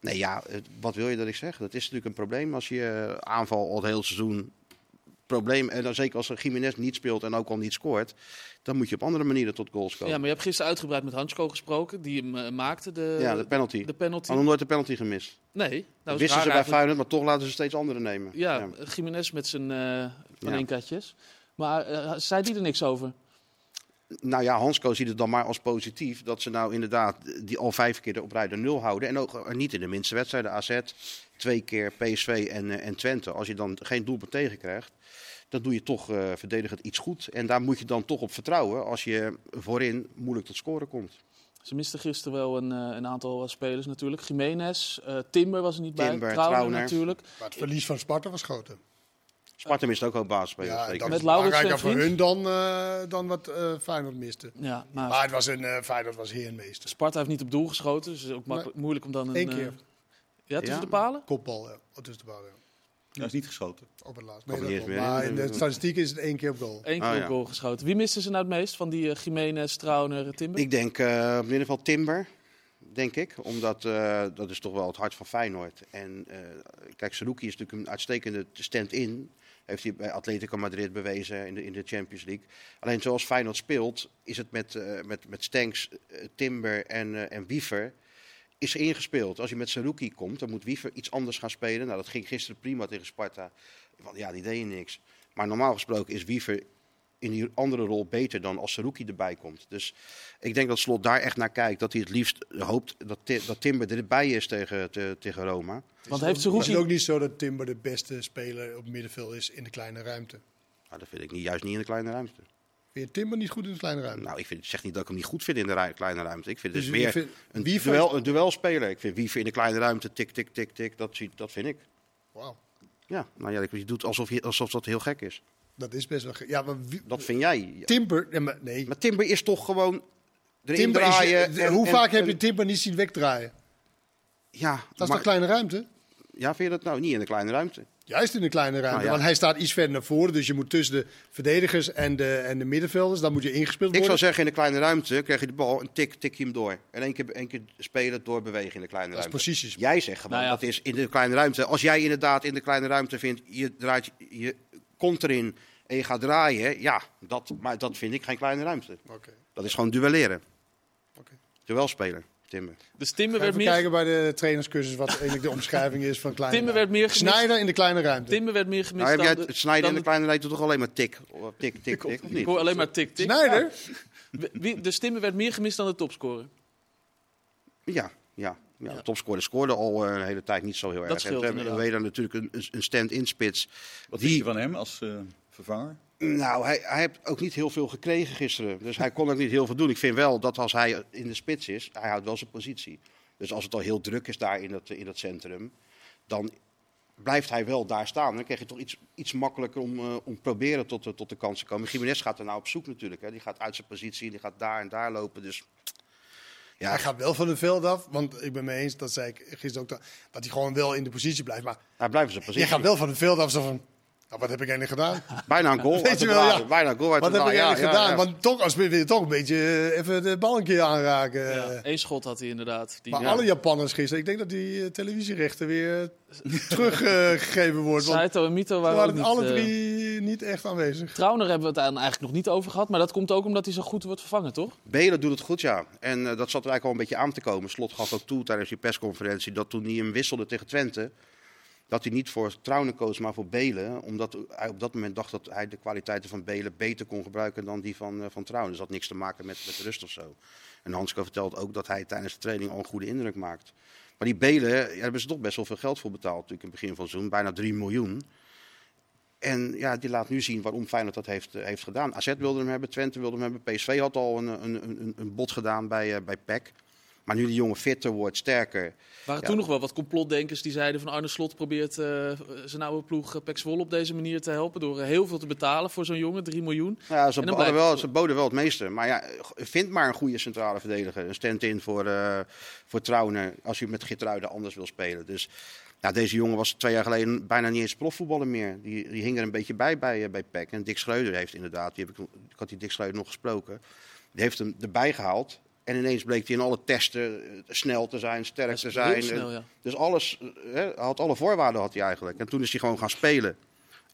Nee, ja, eh, wat wil je dat ik zeg? Dat is natuurlijk een probleem als je eh, aanval al het hele seizoen probleem. En dan zeker als een Jiménez niet speelt en ook al niet scoort, dan moet je op andere manieren tot goals komen. Ja, maar je hebt gisteren uitgebreid met Hansko gesproken, die hem eh, maakte, de, Ja, de penalty. de penalty. Had nog nooit de penalty gemist. Nee, nou, wisten ze bij eigenlijk. Feyenoord, maar toch laten ze steeds anderen nemen. Ja, Jiménez met zijn van Ja. één katjes. Maar eh, zei die er niks over? Nou ja, Hansco ziet het dan maar als positief dat ze nou inderdaad die al vijf keer op rij de nul houden. En ook niet in de minste wedstrijden. AZ, twee keer PSV en, en Twente. Als je dan geen doelpunt tegenkrijgt, dan doe je toch eh verdedigend iets goed. En daar moet je dan toch op vertrouwen als je voorin moeilijk tot scoren komt. Ze misten gisteren wel een, eh, een aantal spelers natuurlijk. Jiménez, eh, Timber was er niet bij. Timber, Trauner Trauner. natuurlijk. Maar het verlies van Sparta was groter. Sparta mist ook al basisspelers. Ja, zeker. dat Met is Laurens voor hun dan, eh, dan wat eh Feyenoord miste. Ja, maar Maar het was een eh Feyenoord was heermeester. Sparta heeft niet op doel geschoten. Dus het is ook moeilijk om dan een... Eén eh, keer. ja, tussen Ja. de palen? Kopbal, ja. Oh, tussen de bal, ja. Dat is niet geschoten. Op het laatst. Nee, dat. Maar in de statistiek is het één keer op goal. Eén keer Ah, op ja. goal geschoten. Wie misten ze nou het meest van die uh, Jiménez, Trauner, Timber? Ik denk eh, op ieder geval Timber, denk ik. Omdat eh, dat is toch wel het hart van Feyenoord. En eh, kijk, Saruki is natuurlijk een uitstekende stand-in. Heeft hij bij Atletico Madrid bewezen in de, in de Champions League. Alleen zoals Feyenoord speelt, is het met, eh, met, met Stanks, Timber en, eh, en Wiever is ingespeeld. Als je met Saruki komt, dan moet Wiever iets anders gaan spelen. Nou, dat ging gisteren prima tegen Sparta. Want ja, die deed niks. Maar normaal gesproken is Wiever in die andere rol beter dan als Saruki erbij komt. Dus ik denk dat Slot daar echt naar kijkt. Dat hij het liefst hoopt dat, dat Timber erbij is tegen, te- tegen Roma. Want heeft Het Saruki... is ook niet zo dat Timber de beste speler op middenveld is in de kleine ruimte. Nou, dat vind ik niet, juist niet in de kleine ruimte. Vind je Timber niet goed in de kleine ruimte? Nou, ik vind, zeg niet dat ik hem niet goed vind in de kleine ruimte. Ik vind het Dus dus meer vindt- een, duel, een duelspeler. Ik vind Wiever in de kleine ruimte, tik, tik, tik, tik. Dat, dat vind ik. Wauw, Ja, nou ja, je doet alsof, je, alsof dat heel gek is. dat is best wel... ge- Ja, maar wie- Dat vind jij. Timber... Ja, maar nee. Maar Timber is toch gewoon erin Timber is, draaien. eh, en- hoe en- vaak heb je Timber niet zien wegdraaien? Ja, Dat is maar- toch kleine ruimte? ja, vind je dat nou niet in de kleine ruimte? Juist in de kleine ruimte. Nou ja. Want hij staat iets verder naar voren. Dus je moet tussen de verdedigers en de, en de middenvelders. Dan moet je ingespeeld Ik worden. zou zeggen, in de kleine ruimte krijg je de bal en tik, tik je hem door. En één keer, één keer spelen, doorbewegen in de kleine dat is ruimte. posities. Jij zegt gewoon, Nou ja. dat is in de kleine ruimte. Als jij inderdaad in de kleine ruimte vindt, je, draait, je komt erin en je gaat draaien. Ja, dat, maar dat vind ik geen kleine ruimte. Oké. Dat is gewoon duelleren. Oké. Duelspeler, Timber. Dus Timber Even werd, meer, kijken bij de trainerscursus wat eigenlijk de omschrijving is van kleine Timber werd ruimte. meer gemist. Snijder in de kleine ruimte. Timber werd meer gemist Nou, heb jij dan het de- snijden in de kleine ruimte toch alleen maar tik, tik, tik, tik, of Ik niet? hoor alleen maar tik-tik. Snijder? Wie, dus Timber werd meer gemist dan de topscorer. Ja, ja. ja. Ja. De topscorer scoorde al eh, een hele tijd niet zo heel erg. scheelt en we hebben natuurlijk een, een stand-in spits. Wat Die- vind je van hem als eh, vervanger? Nou, hij, hij heeft ook niet heel veel gekregen gisteren. Dus hij kon ook niet heel veel doen. Ik vind wel dat als hij in de spits is, hij houdt wel zijn positie. Dus als het al heel druk is daar in dat, in dat centrum, dan blijft hij wel daar staan. Dan krijg je toch iets, iets makkelijker om, eh, om proberen tot, de- tot de kans te komen. Jiménez gaat er nou op zoek natuurlijk. Hè. Die gaat uit zijn positie, die gaat daar en daar lopen. Dus ja, Hij gaat wel van het veld af. Want ik ben mee eens, dat zei ik gisteren ook, dat, dat hij gewoon wel in de positie blijft. Maar hij blijft zijn je positie. gaat wel van het veld af zo van... Nou, wat heb ik eigenlijk gedaan? Bijna een goal Weet je wel, ja. Bijna een goal uit Wat de heb ik eigenlijk ja, gedaan? ja. Want toch als wil je toch een beetje eh, even de bal een keer aanraken. Ja, Eén schot had hij inderdaad. Die, Maar ja. alle Japanners gisteren, ik denk dat die eh, televisierechten weer eh, teruggegeven wordt. Want Saito en Mito waren waren alle drie niet echt aanwezig. Trauner hebben we het eigenlijk nog niet over gehad. Maar dat komt ook omdat hij zo goed wordt vervangen, toch? Belen doet het goed, ja. En dat zat er eigenlijk al een beetje aan te komen. Slot gaf ook toe tijdens die persconferentie dat toen hij hem wisselde tegen Twente, dat hij niet voor Trouwen koos, maar voor Belen. Omdat hij op dat moment dacht dat hij de kwaliteiten van Belen beter kon gebruiken dan die van, eh, van Trouwen. Dus dat had niks te maken met, rust of zo. En Hansko vertelt ook dat hij tijdens de training al een goede indruk maakt. Maar die Belen, daar hebben ze toch best wel veel geld voor betaald natuurlijk in het begin van het seizoen. Bijna 3 miljoen. En ja, die laat nu zien waarom Feyenoord dat heeft, eh, heeft gedaan. AZ wilde hem hebben, Twente wilde hem hebben. PSV had al een, een, een, een bod gedaan bij, eh, bij PEC. Maar nu die jongen fitter wordt, sterker. Er waren Ja. toen nog wel wat complotdenkers die zeiden van Arne Slot probeert eh, zijn oude ploeg uh, Pek Zwolle op deze manier te helpen door eh, heel veel te betalen voor zo'n jongen, 3 miljoen. Ja, ze, En dan hadden blijkt- wel, ze boden wel het meeste. Maar ja, vind maar een goede centrale verdediger. Een stand-in voor, voor als je met Gitruiden anders wil spelen. Dus ja, deze jongen was twee jaar geleden bijna niet eens profvoetballer meer. Die, die hing er een beetje bij bij, bij PEC. En Dick Schreuder heeft inderdaad, die heb ik, ik had die Dick Schreuder nog gesproken. Die heeft hem erbij gehaald. En ineens bleek hij in alle testen eh, snel te zijn, sterk te zijn. heel snel, ja. Dus alles, eh, hè, had alle voorwaarden had hij eigenlijk. En toen is hij gewoon gaan spelen.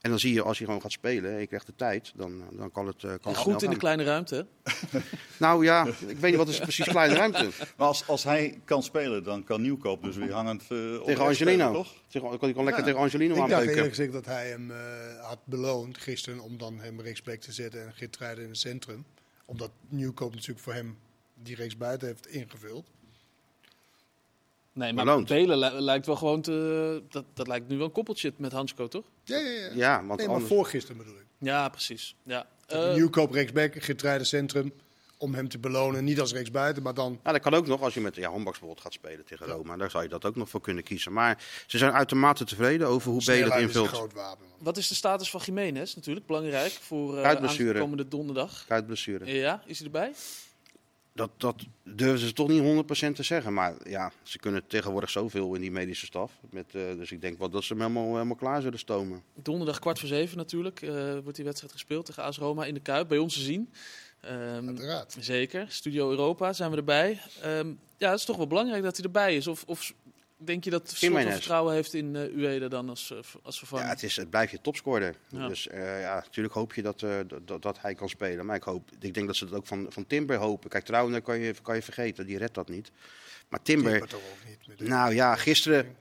En dan zie je, als je gewoon gaat spelen en je krijgt de tijd, dan, dan kan het, eh, kan Goed in de kleine ruimte. Nou ja, ik weet niet wat is precies kleine ruimte. Maar als, als hij kan spelen, dan kan Nieuwkoop dus weer hangend eh, op Tegen Angelino. spelen, toch? Tegen, ik kon lekker Ja. tegen Angelino Ik dacht eerlijk gezegd dat hij hem eh, had beloond gisteren om dan hem rechtsback te zetten en Geertruiden in het centrum. Omdat Nieuwkoop natuurlijk voor hem die rechtsbuiten heeft ingevuld. Nee, maar Beloond. Belen li- lijkt wel gewoon te... Dat, dat lijkt nu wel een koppeltje met Hansko, toch? Ja, ja, ja. Ja, want nee, maar anders... voor gisteren bedoel ik. Ja, precies. Ja. Eh, Nieuwkoop rechtsback, Geertruiden centrum. Om hem te belonen, niet als rechtsbuiten, maar dan... Nou, dat kan ook nog als je met ja, bijvoorbeeld gaat spelen tegen Roma. Daar zou je dat ook nog voor kunnen kiezen. Maar ze zijn uitermate tevreden over hoe Belen het Snelheid is een invult. groot wapen. wat is de status van Jiménez natuurlijk? Belangrijk voor uh, Kuitblessure. komende donderdag. Kuitblessure. Ja, is hij erbij? Dat, dat durven ze toch niet 100% te zeggen. Maar ja, ze kunnen tegenwoordig zoveel in die medische staf. Met, eh, dus ik denk wel dat ze hem helemaal, helemaal klaar zullen stomen. Donderdag kwart voor zeven natuurlijk eh, wordt die wedstrijd gespeeld tegen AS Roma in de Kuip. Bij ons te zien. Ehm, Uiteraard. zeker. Studio Europa zijn we erbij. Ehm, ja, het is toch wel belangrijk dat hij erbij is. Of, of denk je dat Slot vertrouwen heeft in uh, Ueda dan als, uh, als vervanger? Ja, het, is, het blijft je topscorer. Ja. Dus eh, ja, natuurlijk hoop je dat, eh, dat, dat hij kan spelen. Maar ik, hoop, ik denk dat ze dat ook van, van Timber hopen. Kijk, Trouwen kan je, kan je vergeten, die redt dat niet. Maar Timber, Timber toch ook niet. nou ja, gisteren,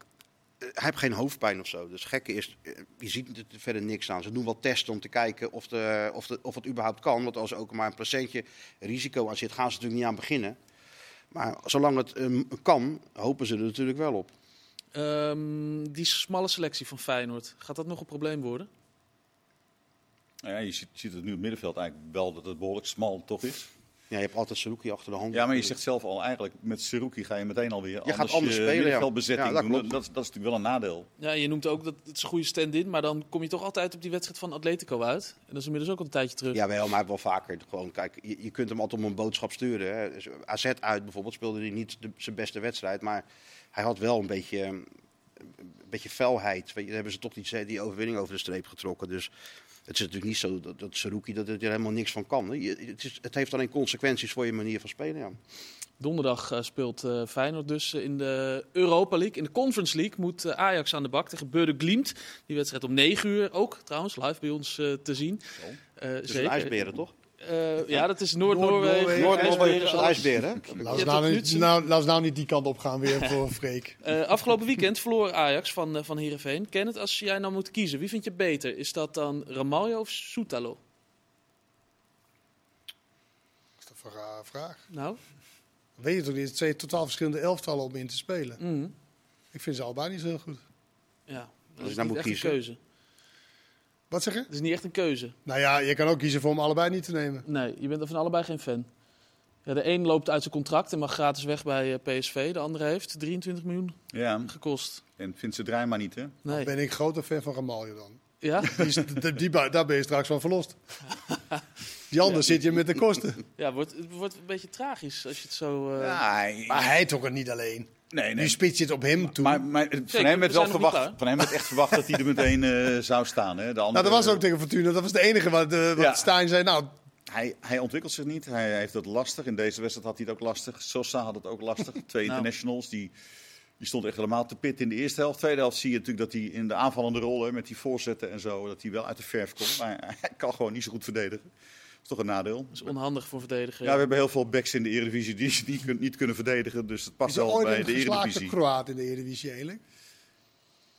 eh, hij heeft geen hoofdpijn of zo. Dus het gekke is, eh, je ziet er verder niks aan. Ze doen wel testen om te kijken of, de, of, de, of het überhaupt kan. Want als er ook maar een procentje risico aan zit, gaan ze natuurlijk niet aan beginnen. Maar zolang het eh, kan, hopen ze er natuurlijk wel op. Um, die smalle selectie van Feyenoord, gaat dat nog een probleem worden? Nou ja, je ziet, ziet het nu op het middenveld eigenlijk wel dat het behoorlijk smal toch is. Ja, je hebt altijd Saruki achter de hand. Ja, maar je zegt zelf al eigenlijk, met Seruki ga je meteen alweer Je gaat anders spelen, ja. middenveldbezetting Ja, dat doen. klopt. Dat, is- dat is natuurlijk wel een nadeel. Ja, je noemt ook dat het is een goede stand-in, maar dan kom je toch altijd op die wedstrijd van Atletico uit. En dat is inmiddels ook al een tijdje terug. Ja, wel, maar wel vaker. Gewoon, kijk, je, je kunt hem altijd om een boodschap sturen. Hè. Dus AZ uit bijvoorbeeld speelde hij niet de, zijn beste wedstrijd, maar hij had wel een beetje, eh, een beetje felheid. Weet je, daar hebben ze toch die, die overwinning over de streep getrokken. Dus het is natuurlijk niet zo dat, dat Saruki dat er helemaal niks van kan. Hè. Je, het, is, het heeft alleen consequenties voor je manier van spelen. Ja. Donderdag uh, speelt uh, Feyenoord dus in de Europa League. In de Conference League moet Ajax aan de bak tegen Beude Glimt. Die wedstrijd om 9 uur ook trouwens live bij ons te zien. Dus een ijsberen toch? Uh, ja, dat is Noord-Noorwegen. Noord-Noorwegen is een ijsberen. Laat nou, niet, nou, laat nou niet die kant op gaan weer voor Freek. Uh, afgelopen weekend verloor Ajax van, uh, van Heerenveen. Kenneth, als jij nou moet kiezen, wie vind je beter? Is dat dan Ramaljo of Soetalo? Dat is een vraag. Nou? Weet je toch niet, het zijn totaal verschillende elftallen om in te spelen. Mm. Ik vind ze allebei niet zo heel goed. Ja, dat is nou niet moet echt kiezen. een keuze. Wat zeg je? Het is niet echt een keuze. Nou ja, je kan ook kiezen voor hem allebei niet te nemen. Nee, je bent er van allebei geen fan. Ja, de een loopt uit zijn contract en mag gratis weg bij uh, PSV. De andere heeft 23 miljoen Ja, gekost. en vindt ze draai maar niet, hè? Nee. Ben ik grote fan van Ramaljo dan. Ja? Die is, die, die, daar ben je straks van verlost. Die andere zit je met de kosten. Ja, wordt, het wordt een beetje tragisch als je het zo... Uh... Ja, hij- Maar hij toch er niet alleen. Nee, Nu nee. spits je het op hem toe. Maar, maar van Zeker, hem we werd wel verwacht, van hem werd echt verwacht dat hij er meteen eh, zou staan. Hè? De andere, nou, dat was ook tegen Fortuna. Dat was de enige wat, uh, wat Ja. Stijn zei. Nou, hij, hij ontwikkelt zich niet. Hij heeft het lastig. In deze wedstrijd had hij het ook lastig. Sosa had het ook lastig. Twee Nou. internationals. Die, die stond echt helemaal te pit in de eerste helft. Tweede helft zie je natuurlijk dat hij in de aanvallende rollen met die voorzetten en zo, dat hij wel uit de verf komt. Maar hij kan gewoon niet zo goed verdedigen. Dat is toch een nadeel. Dat is onhandig voor verdedigen. Ja, we hebben heel veel backs in de Eredivisie die kun- niet kunnen verdedigen. Dus het past is wel bij de geslaagde Eredivisie. Kroaat in de Eredivisie eigenlijk?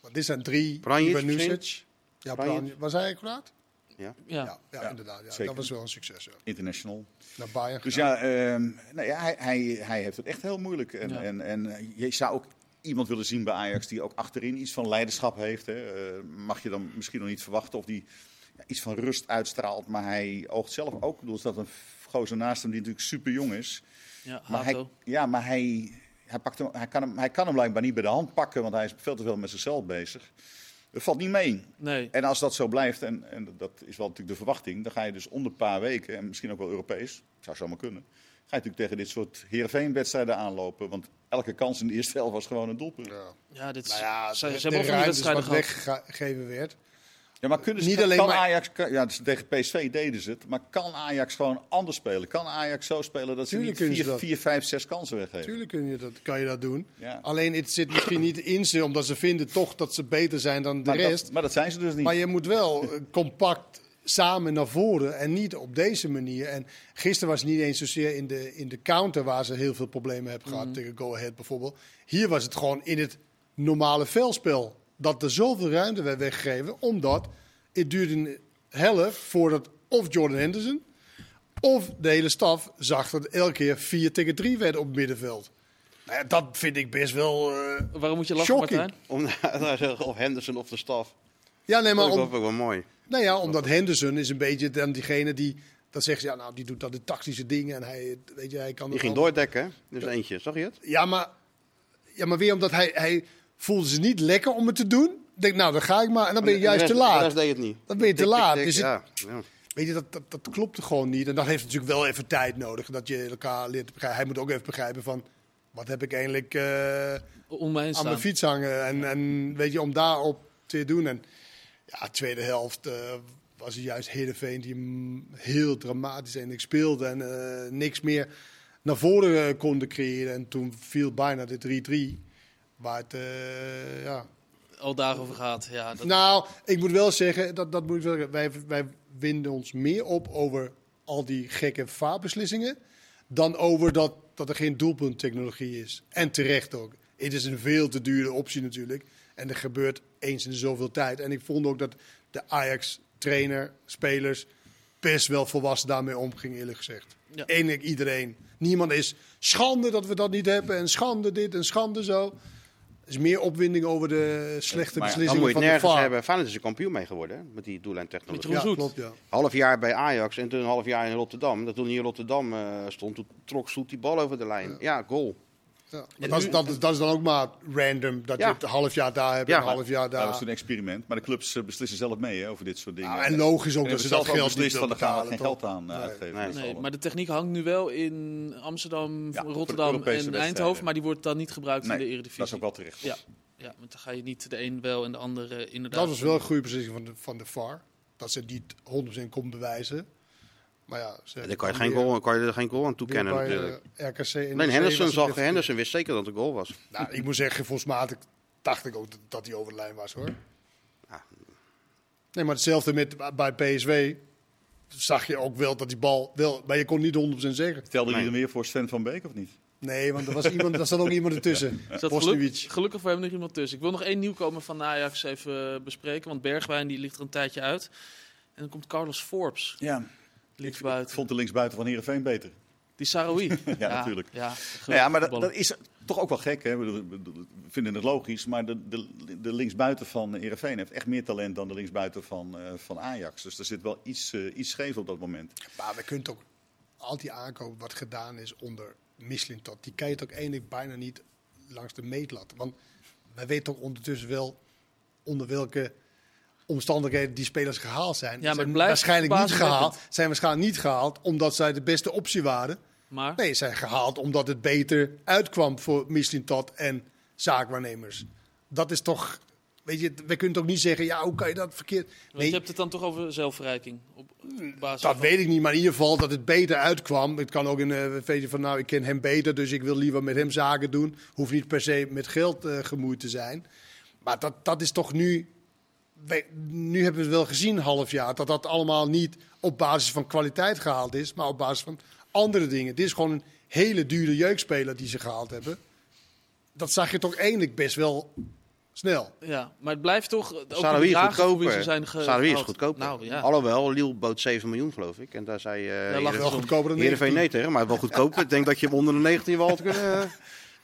Want dit zijn drie. Pranjic Ivanusic. Ja, Pranjic. Pranjic. Was hij kwaad? Ja. Ja. Ja, ja, Ja, inderdaad. Ja. zeker. Dat was wel een succes. Ja. International. Naar Bayern Dus ja, ehm, nou ja hij, hij, hij heeft het echt heel moeilijk. En, Ja. en, en je zou ook iemand willen zien bij Ajax die ook achterin iets van leiderschap heeft. Hè. Eh, mag je dan misschien nog niet verwachten of die iets van rust uitstraalt. Maar hij oogt zelf ook. Ik bedoel, staat een gozer naast hem die natuurlijk super jong is. Ja, Maar hij, ja, maar hij, hij, pakt hem, hij, kan hem, hij kan hem blijkbaar niet bij de hand pakken, want hij is veel te veel met zichzelf bezig. Dat valt niet mee. Nee. En als dat zo blijft, en, en dat is wel natuurlijk de verwachting, dan ga je dus om de paar weken, en misschien ook wel Europees, zou zomaar kunnen, ga je natuurlijk tegen dit soort Heerenveen-wedstrijden aanlopen. Want elke kans in de eerste helft was gewoon een doelpunt. Ja. Ja, dit is, Nou ja, ze, de, ze de hebben ook ruimtes wedstrijden wat gehad. weggegeven werd. Ja, maar kunnen ze, Niet alleen kan maar- Ajax, kan- ja, dus tegen PSV deden ze het, maar kan Ajax gewoon anders spelen? Kan Ajax zo spelen dat ze Tuurlijk niet vier, dat. vier, vijf, zes kansen weggeven? Tuurlijk kun je dat, kan je dat doen. Ja. Alleen het zit misschien niet in ze, omdat ze vinden toch dat ze beter zijn dan de Maar rest. dat, maar dat zijn ze dus niet. Maar je moet wel eh, compact samen naar voren en niet op deze manier. En gisteren was het niet eens zozeer in de, in de counter waar ze heel veel problemen hebben gehad, tegen Go Ahead bijvoorbeeld. Hier was het gewoon in het normale veldspel. Dat er zoveel ruimte werd weggegeven, omdat het duurde een helft voordat of Jordan Henderson of de hele staf zag dat elke keer 4 tegen 3 werd op het middenveld. Nou ja, dat vind ik best wel. eh, Waarom moet je lachen, Shocking. Martijn? Om, daar zeggen of Henderson of de staf. ja, nee, maar Dat om, is ook wel mooi. Nou ja, omdat Henderson is een beetje dan diegene die... Dan zeggen ze, ja, nou, die doet dan de tactische dingen en hij, weet je, hij kan... Die ging doordekken? Dus eentje, zag je het? Ja, maar, ja, maar weer omdat hij, hij voelde zich niet lekker om het te doen. Ik denk, nou, dan ga ik maar. En dan ben je juist rest- te laat. deed het niet. Dan ben je te laat. Dus het- ja. Weet je, dat, dat, dat klopte gewoon niet. En dat heeft natuurlijk wel even tijd nodig. Dat je elkaar leert te begrijpen. Hij moet ook even begrijpen van... Wat heb ik eigenlijk eh, aan staan. mijn fiets hangen? En, en weet je, om daarop te doen. En ja, tweede helft eh, was het juist Heerenveen die heel dramatisch eindelijk speelde. En eh, niks meer naar voren konden creëren. En toen viel bijna de 3-3. Waar het, eh, ja, Al daarover gaat. Ja, dat, nou, ik moet wel zeggen, dat, dat moet ik zeggen, wij, wij winden ons meer op over al die gekke vaarbeslissingen. Dan over dat, dat er geen doelpunttechnologie is. En terecht ook. Het is een veel te dure optie natuurlijk. En er gebeurt eens in zoveel tijd. En ik vond ook dat de Ajax-trainer, spelers, best wel volwassen daarmee omging, eerlijk gezegd. Ja. Eindelijk iedereen. Niemand is schande dat we dat niet hebben. En schande dit en schande zo. Er is meer opwinding over de slechte maar beslissingen moet je van het de nergens hebben. Feyenoord is er kampioen mee geworden, hè? Met die doellijntechnologie. Ja, Zoet. klopt, ja. Half jaar bij Ajax en toen een half jaar in Rotterdam. Dat toen hij in Rotterdam eh, stond, toen trok Soet die bal over de lijn. Ja, goal. Ja, maar dat, is, dat, is, dat is dan ook maar random. Dat Ja. je het een half jaar daar hebt Ja, en een half jaar Dat daar. was toen een experiment. Maar de clubs eh, beslissen zelf mee hè, over dit soort dingen. Nou, en logisch ook En dat hebben ze zelf dat geld niet van gaan geen geld aan eh, Nee. uitgeven. Nee. maar de techniek hangt nu wel in Amsterdam, Rotterdam en. Eindhoven, maar die wordt dan niet gebruikt Nee, in de Eredivisie. dat is ook wel terecht. Ja, ja, want dan ga je niet de een wel en de andere inderdaad. Dat was wel een goede beslissing van de, van de VAR. Dat ze het niet 100% kon bewijzen. Maar ja, ze Daar kan je, geen goal, kan je er geen goal aan toekennen natuurlijk. eh, RKC Alleen NEC Henderson zag, Henderson wist zeker dat het een goal was. Nou, ik moet zeggen, volgens mij ik, dacht ik ook dat, hij over de lijn was hoor. Ja. Nee, maar hetzelfde met bij PSV. Zag je ook wel dat die bal wel, maar je kon niet 100% zeggen. Telde Nee. je er meer voor Sven van Beek of niet? Nee, want er was iemand, er zat ook iemand ertussen. Er geluk- gelukkig voor hem nog iemand tussen. Ik wil nog één nieuwkomer van Ajax even bespreken. Want Bergwijn die ligt er een tijdje uit. En dan komt Carlos Forbes, Ja, ik linksbuiten. vond de linksbuiten van Heerenveen beter. Die Saroui. ja, natuurlijk. Ja, Nou ja, maar dat, is toch ook wel gek. Hè? We we- we vinden het logisch, maar de, de, de linksbuiten van Heerenveen heeft echt meer talent dan de linksbuiten van, eh, van Ajax. Dus er zit wel iets, eh, iets scheef op dat moment. Maar we kunnen ook al die aankoop wat gedaan is onder Mislintat, die kan je toch eigenlijk bijna niet langs de meetlat. Want wij weten ook ondertussen wel onder welke omstandigheden die spelers gehaald zijn. Ja, maar zijn waarschijnlijk niet gehaald. Zijn waarschijnlijk niet gehaald omdat zij de beste optie waren. Maar Nee, zijn gehaald omdat het beter uitkwam voor Mislintat en zaakwaarnemers. Dat is toch, weet je, we kunnen toch niet zeggen, ja, hoe kan je dat verkeerd? want je hebt het dan toch over zelfverrijking. Op, op basis Dat van- weet ik niet, maar in ieder geval dat het beter uitkwam. Het kan ook een uh, beetje van, nou, ik ken hem beter, dus ik wil liever met hem zaken doen. Hoeft niet per se met geld eh, gemoeid te zijn. Maar dat, dat is toch nu... wij- nu hebben we het wel gezien, half jaar, dat dat allemaal niet op basis van kwaliteit gehaald is, maar op basis van andere dingen. Dit is gewoon een hele dure jeugdspeler die ze gehaald hebben. Dat zag je toch eigenlijk best wel Snel. Ja, maar het blijft toch... Saroui is goedkoper. ze zijn Saroui is goedkoper. Nou ja, Alhoewel, Lille bood 7 miljoen, geloof ik. En daar zei eh Daar lag Wel goedkoper dan Heerenveen 19. nee tegen, maar wel goedkoper. ik denk dat je hem onder de 19 wel had kunnen...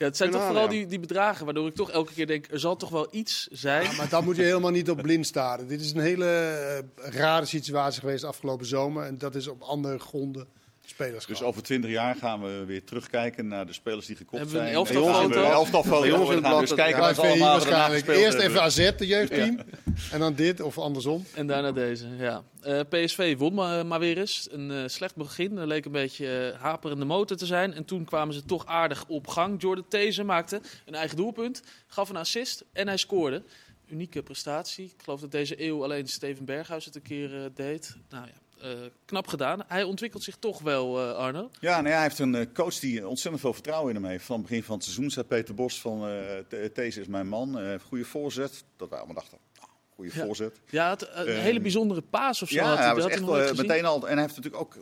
ja, het zijn toch vooral die, die bedragen waardoor ik toch elke keer denk, er zal toch wel iets zijn. Ja, maar daar moet je helemaal niet op blind staren. Dit is een hele eh, rare situatie geweest afgelopen zomer. En dat is op andere gronden spelers Dus over 20 jaar gaan we weer terugkijken naar de spelers die gekocht Hebben we een zijn. elftalfoto? En dan gaan we een elftalfoto. Bij ons in We het gaan blad, dus kijken allemaal waarschijnlijk. Eerst hebben. even AZ, de jeugdteam. En dan dit of andersom. En daarna deze, ja. Eh, PSV won maar, maar weer eens. Een eh, slecht begin. Er leek een beetje eh, haperende motor te zijn. En toen kwamen ze toch aardig op gang. Jordan These maakte een eigen doelpunt. Gaf een assist en hij scoorde. Unieke prestatie. Ik geloof dat deze eeuw alleen Steven Berghuis het een keer eh, deed. Nou ja, eh, knap gedaan. Hij ontwikkelt zich toch wel, eh, Arno. Ja, nou ja, hij heeft een eh, coach die ontzettend veel vertrouwen in hem heeft. Van het begin van het seizoen zei Peter Bos van Th- These is mijn man. goede voorzet. Dat wij allemaal dachten, nou, goede Ja. voorzet. Ja, het, een Eh, hele bijzondere paas of zo. Ja, had hij, hij dat was echt meteen al. En hij heeft natuurlijk ook,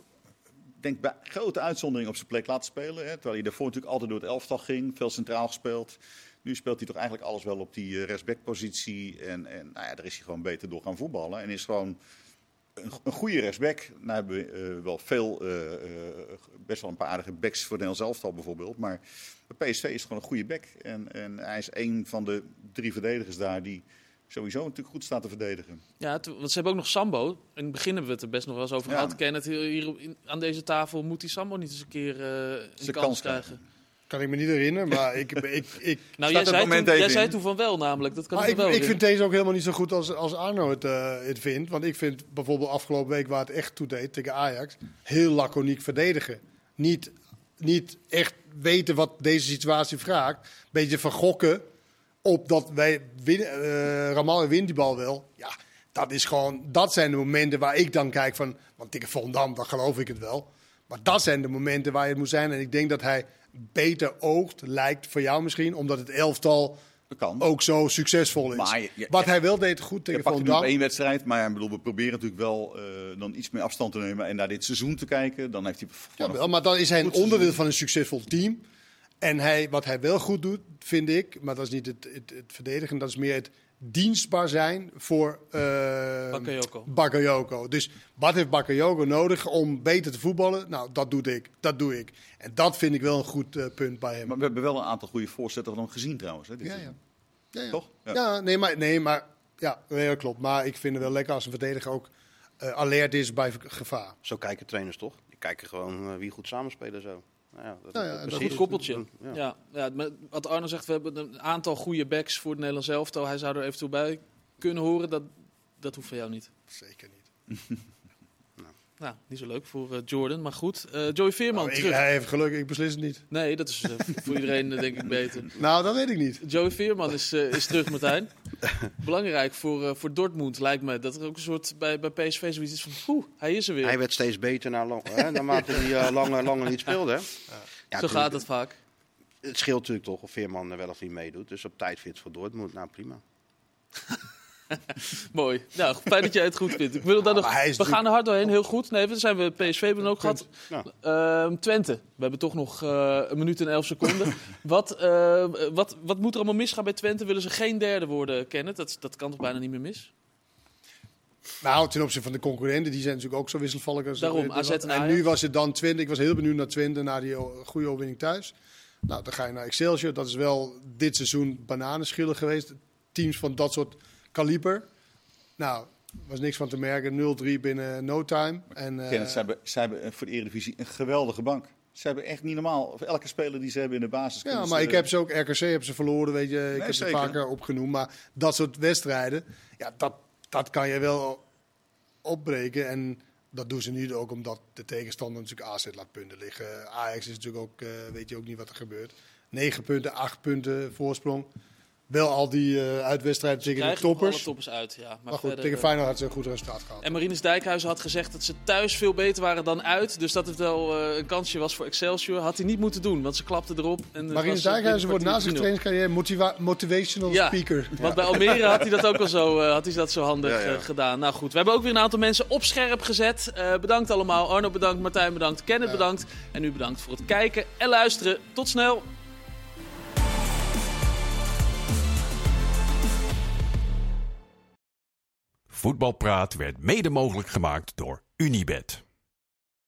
denk bij grote uitzondering op zijn plek laten spelen. Hè, terwijl hij daarvoor natuurlijk altijd door het elftal ging, veel centraal gespeeld. Nu speelt hij toch eigenlijk alles wel op die rechtsback-positie. En, en nou ja, daar is hij gewoon beter door gaan voetballen. En is gewoon een, een goede rechtsback. Nou hebben we eh, wel veel, eh, eh, best wel een paar aardige backs voor het Nederlands elftal bijvoorbeeld. Maar bij PSV is gewoon een goede back. En, en hij is een van de drie verdedigers daar die sowieso natuurlijk goed staat te verdedigen. Ja, het- want ze hebben ook nog Sambo. In het begin hebben we het er best nog wel eens over Ja. gehad. Kenneth, hier aan deze tafel moet die Sambo niet eens een keer eh, een kans krijgen. Kan ik me niet herinneren, maar ik, ik, ik, Nou, jij zei, toen, jij zei toen van wel namelijk. Dat kan maar ik wel ik vind deze ook helemaal niet zo goed als, als Arno het, eh, het vindt. Want ik vind bijvoorbeeld afgelopen week waar het echt toe deed tegen Ajax, heel laconiek verdedigen. Niet, niet echt weten wat deze situatie vraagt. Beetje van gokken op dat wij winnen, eh Ramal wint die bal wel. Ja, dat is gewoon, dat zijn de momenten waar ik dan kijk van, want tegen Volendam, dan geloof ik het wel. Maar dat zijn de momenten waar je het moet zijn. En ik denk dat hij beter oogt, lijkt voor jou misschien, omdat het elftal kan. ook zo succesvol is. Maar je- je- Wat hij wel deed goed Je tegen pakt nu op Volendam. één wedstrijd, maar ik bedoel, we proberen natuurlijk wel eh, dan iets meer afstand te nemen en naar dit seizoen te kijken. Dan heeft hij Ja, wel, maar dan is hij een seizoen. onderdeel van een succesvol team. En hij, wat hij wel goed doet, vind ik, maar dat is niet het, het, het verdedigen, dat is meer het dienstbaar zijn voor eh Bakayoko. Bakayoko. Dus wat heeft Bakayoko nodig om beter te voetballen? Nou, dat doe ik. Dat doe ik. En dat vind ik wel een goed eh, punt bij hem. Maar we hebben wel een aantal goede voorzetten van hem gezien trouwens. Hè, dit Ja, ja. Ja, ja. Toch? Ja. Ja. nee, maar, nee, maar ja, nee, dat klopt. Maar ik vind het wel lekker als een verdediger ook eh, alert is bij gevaar. Zo kijken trainers toch? Die kijken gewoon eh, wie goed samenspelen zo. Nou ja, dat, Nou ja, dat precies. is Goed koppeltje. Ja. Ja. Wat Arno zegt, we hebben een aantal goede backs voor het Nederlands elftal. Hij zou er eventueel bij kunnen horen. Dat, dat hoeft van jou niet. Zeker niet. Nou, niet zo leuk voor eh, Jordan. Maar goed, Eh, Joey Veerman Nou, ik, terug. hij heeft geluk, ik beslis het niet. Nee, dat is eh, voor iedereen denk ik beter. Nou, dat weet ik niet. Joey Veerman is, eh, is terug, Martijn. Belangrijk voor, eh, voor Dortmund lijkt me. Dat er ook een soort bij, bij PSV zoiets is van... Oeh, hij is er weer. Hij werd steeds beter na lang, hè, naarmate hij eh, langer, langer niet speelde. Hè? Ja, Zo gaat het vaak. Het scheelt natuurlijk toch of Veerman er wel of niet meedoet. Dus op tijd fit voor Dortmund, nou prima. Mooi. Nou, fijn dat jij het goed vindt. Ik wil daar nog, we gaan er hard doorheen, heel goed. Nee, we zijn we PSV hebben ook gehad. Ja. Ehm, Twente. We hebben toch nog eh, een minuut en elf seconden. wat, eh, wat, wat moet er allemaal misgaan bij Twente? Willen ze geen derde worden, Kenneth? Dat, dat kan toch bijna niet meer mis? Nou, ten opzichte van de concurrenten, die zijn natuurlijk ook zo wisselvallig. Als Daarom, eh, AZ en nu was het dan Twente. Ik was heel benieuwd naar Twente, na die goede overwinning thuis. Nou, dan ga je naar Excelsior. Dat is wel dit seizoen bananenschillen geweest. Teams van dat soort kaliber. Nou, was niks van te merken. 0-3 binnen no time. En, eh, Kenneth, ze hebben, ze hebben voor de Eredivisie een geweldige bank. Ze hebben echt niet normaal. Of elke speler die ze hebben in de basis. ja, maar ik heb ze ook, RKC hebben ze verloren, weet je. Ik heb ze vaker opgenoemd. Maar dat soort wedstrijden, ja, dat, dat kan je wel opbreken. En dat doen ze nu ook omdat de tegenstander natuurlijk AZ laat punten liggen. Ajax is natuurlijk ook, eh, weet je ook niet wat er gebeurt. 9 punten, 8 punten voorsprong. Wel al die eh, uitwedstrijden tegen de alle toppers. uit, ja. Maar, Maar goed, verder, tegen eh, Feyenoord had ze een goed resultaat gehad. En Marinus Dijkhuizen had gezegd dat ze thuis veel beter waren dan uit. Dus dat het wel eh, een kansje was voor Excelsior. Had hij niet moeten doen, want ze klapten erop. En eh, Dijkhuizen wordt na zijn een kwartier 3-0. trainingscarrière motiva- motivational Ja. speaker. Want bij Almere had hij dat ook al zo, eh, had hij dat zo handig Ja, ja. gedaan. Nou goed, we hebben ook weer een aantal mensen op scherp gezet. Eh, bedankt allemaal. Arno bedankt, Martijn bedankt, Kenneth Ja. bedankt. En u bedankt voor het kijken en luisteren. Tot snel. Voetbalpraat werd mede mogelijk gemaakt door Unibed.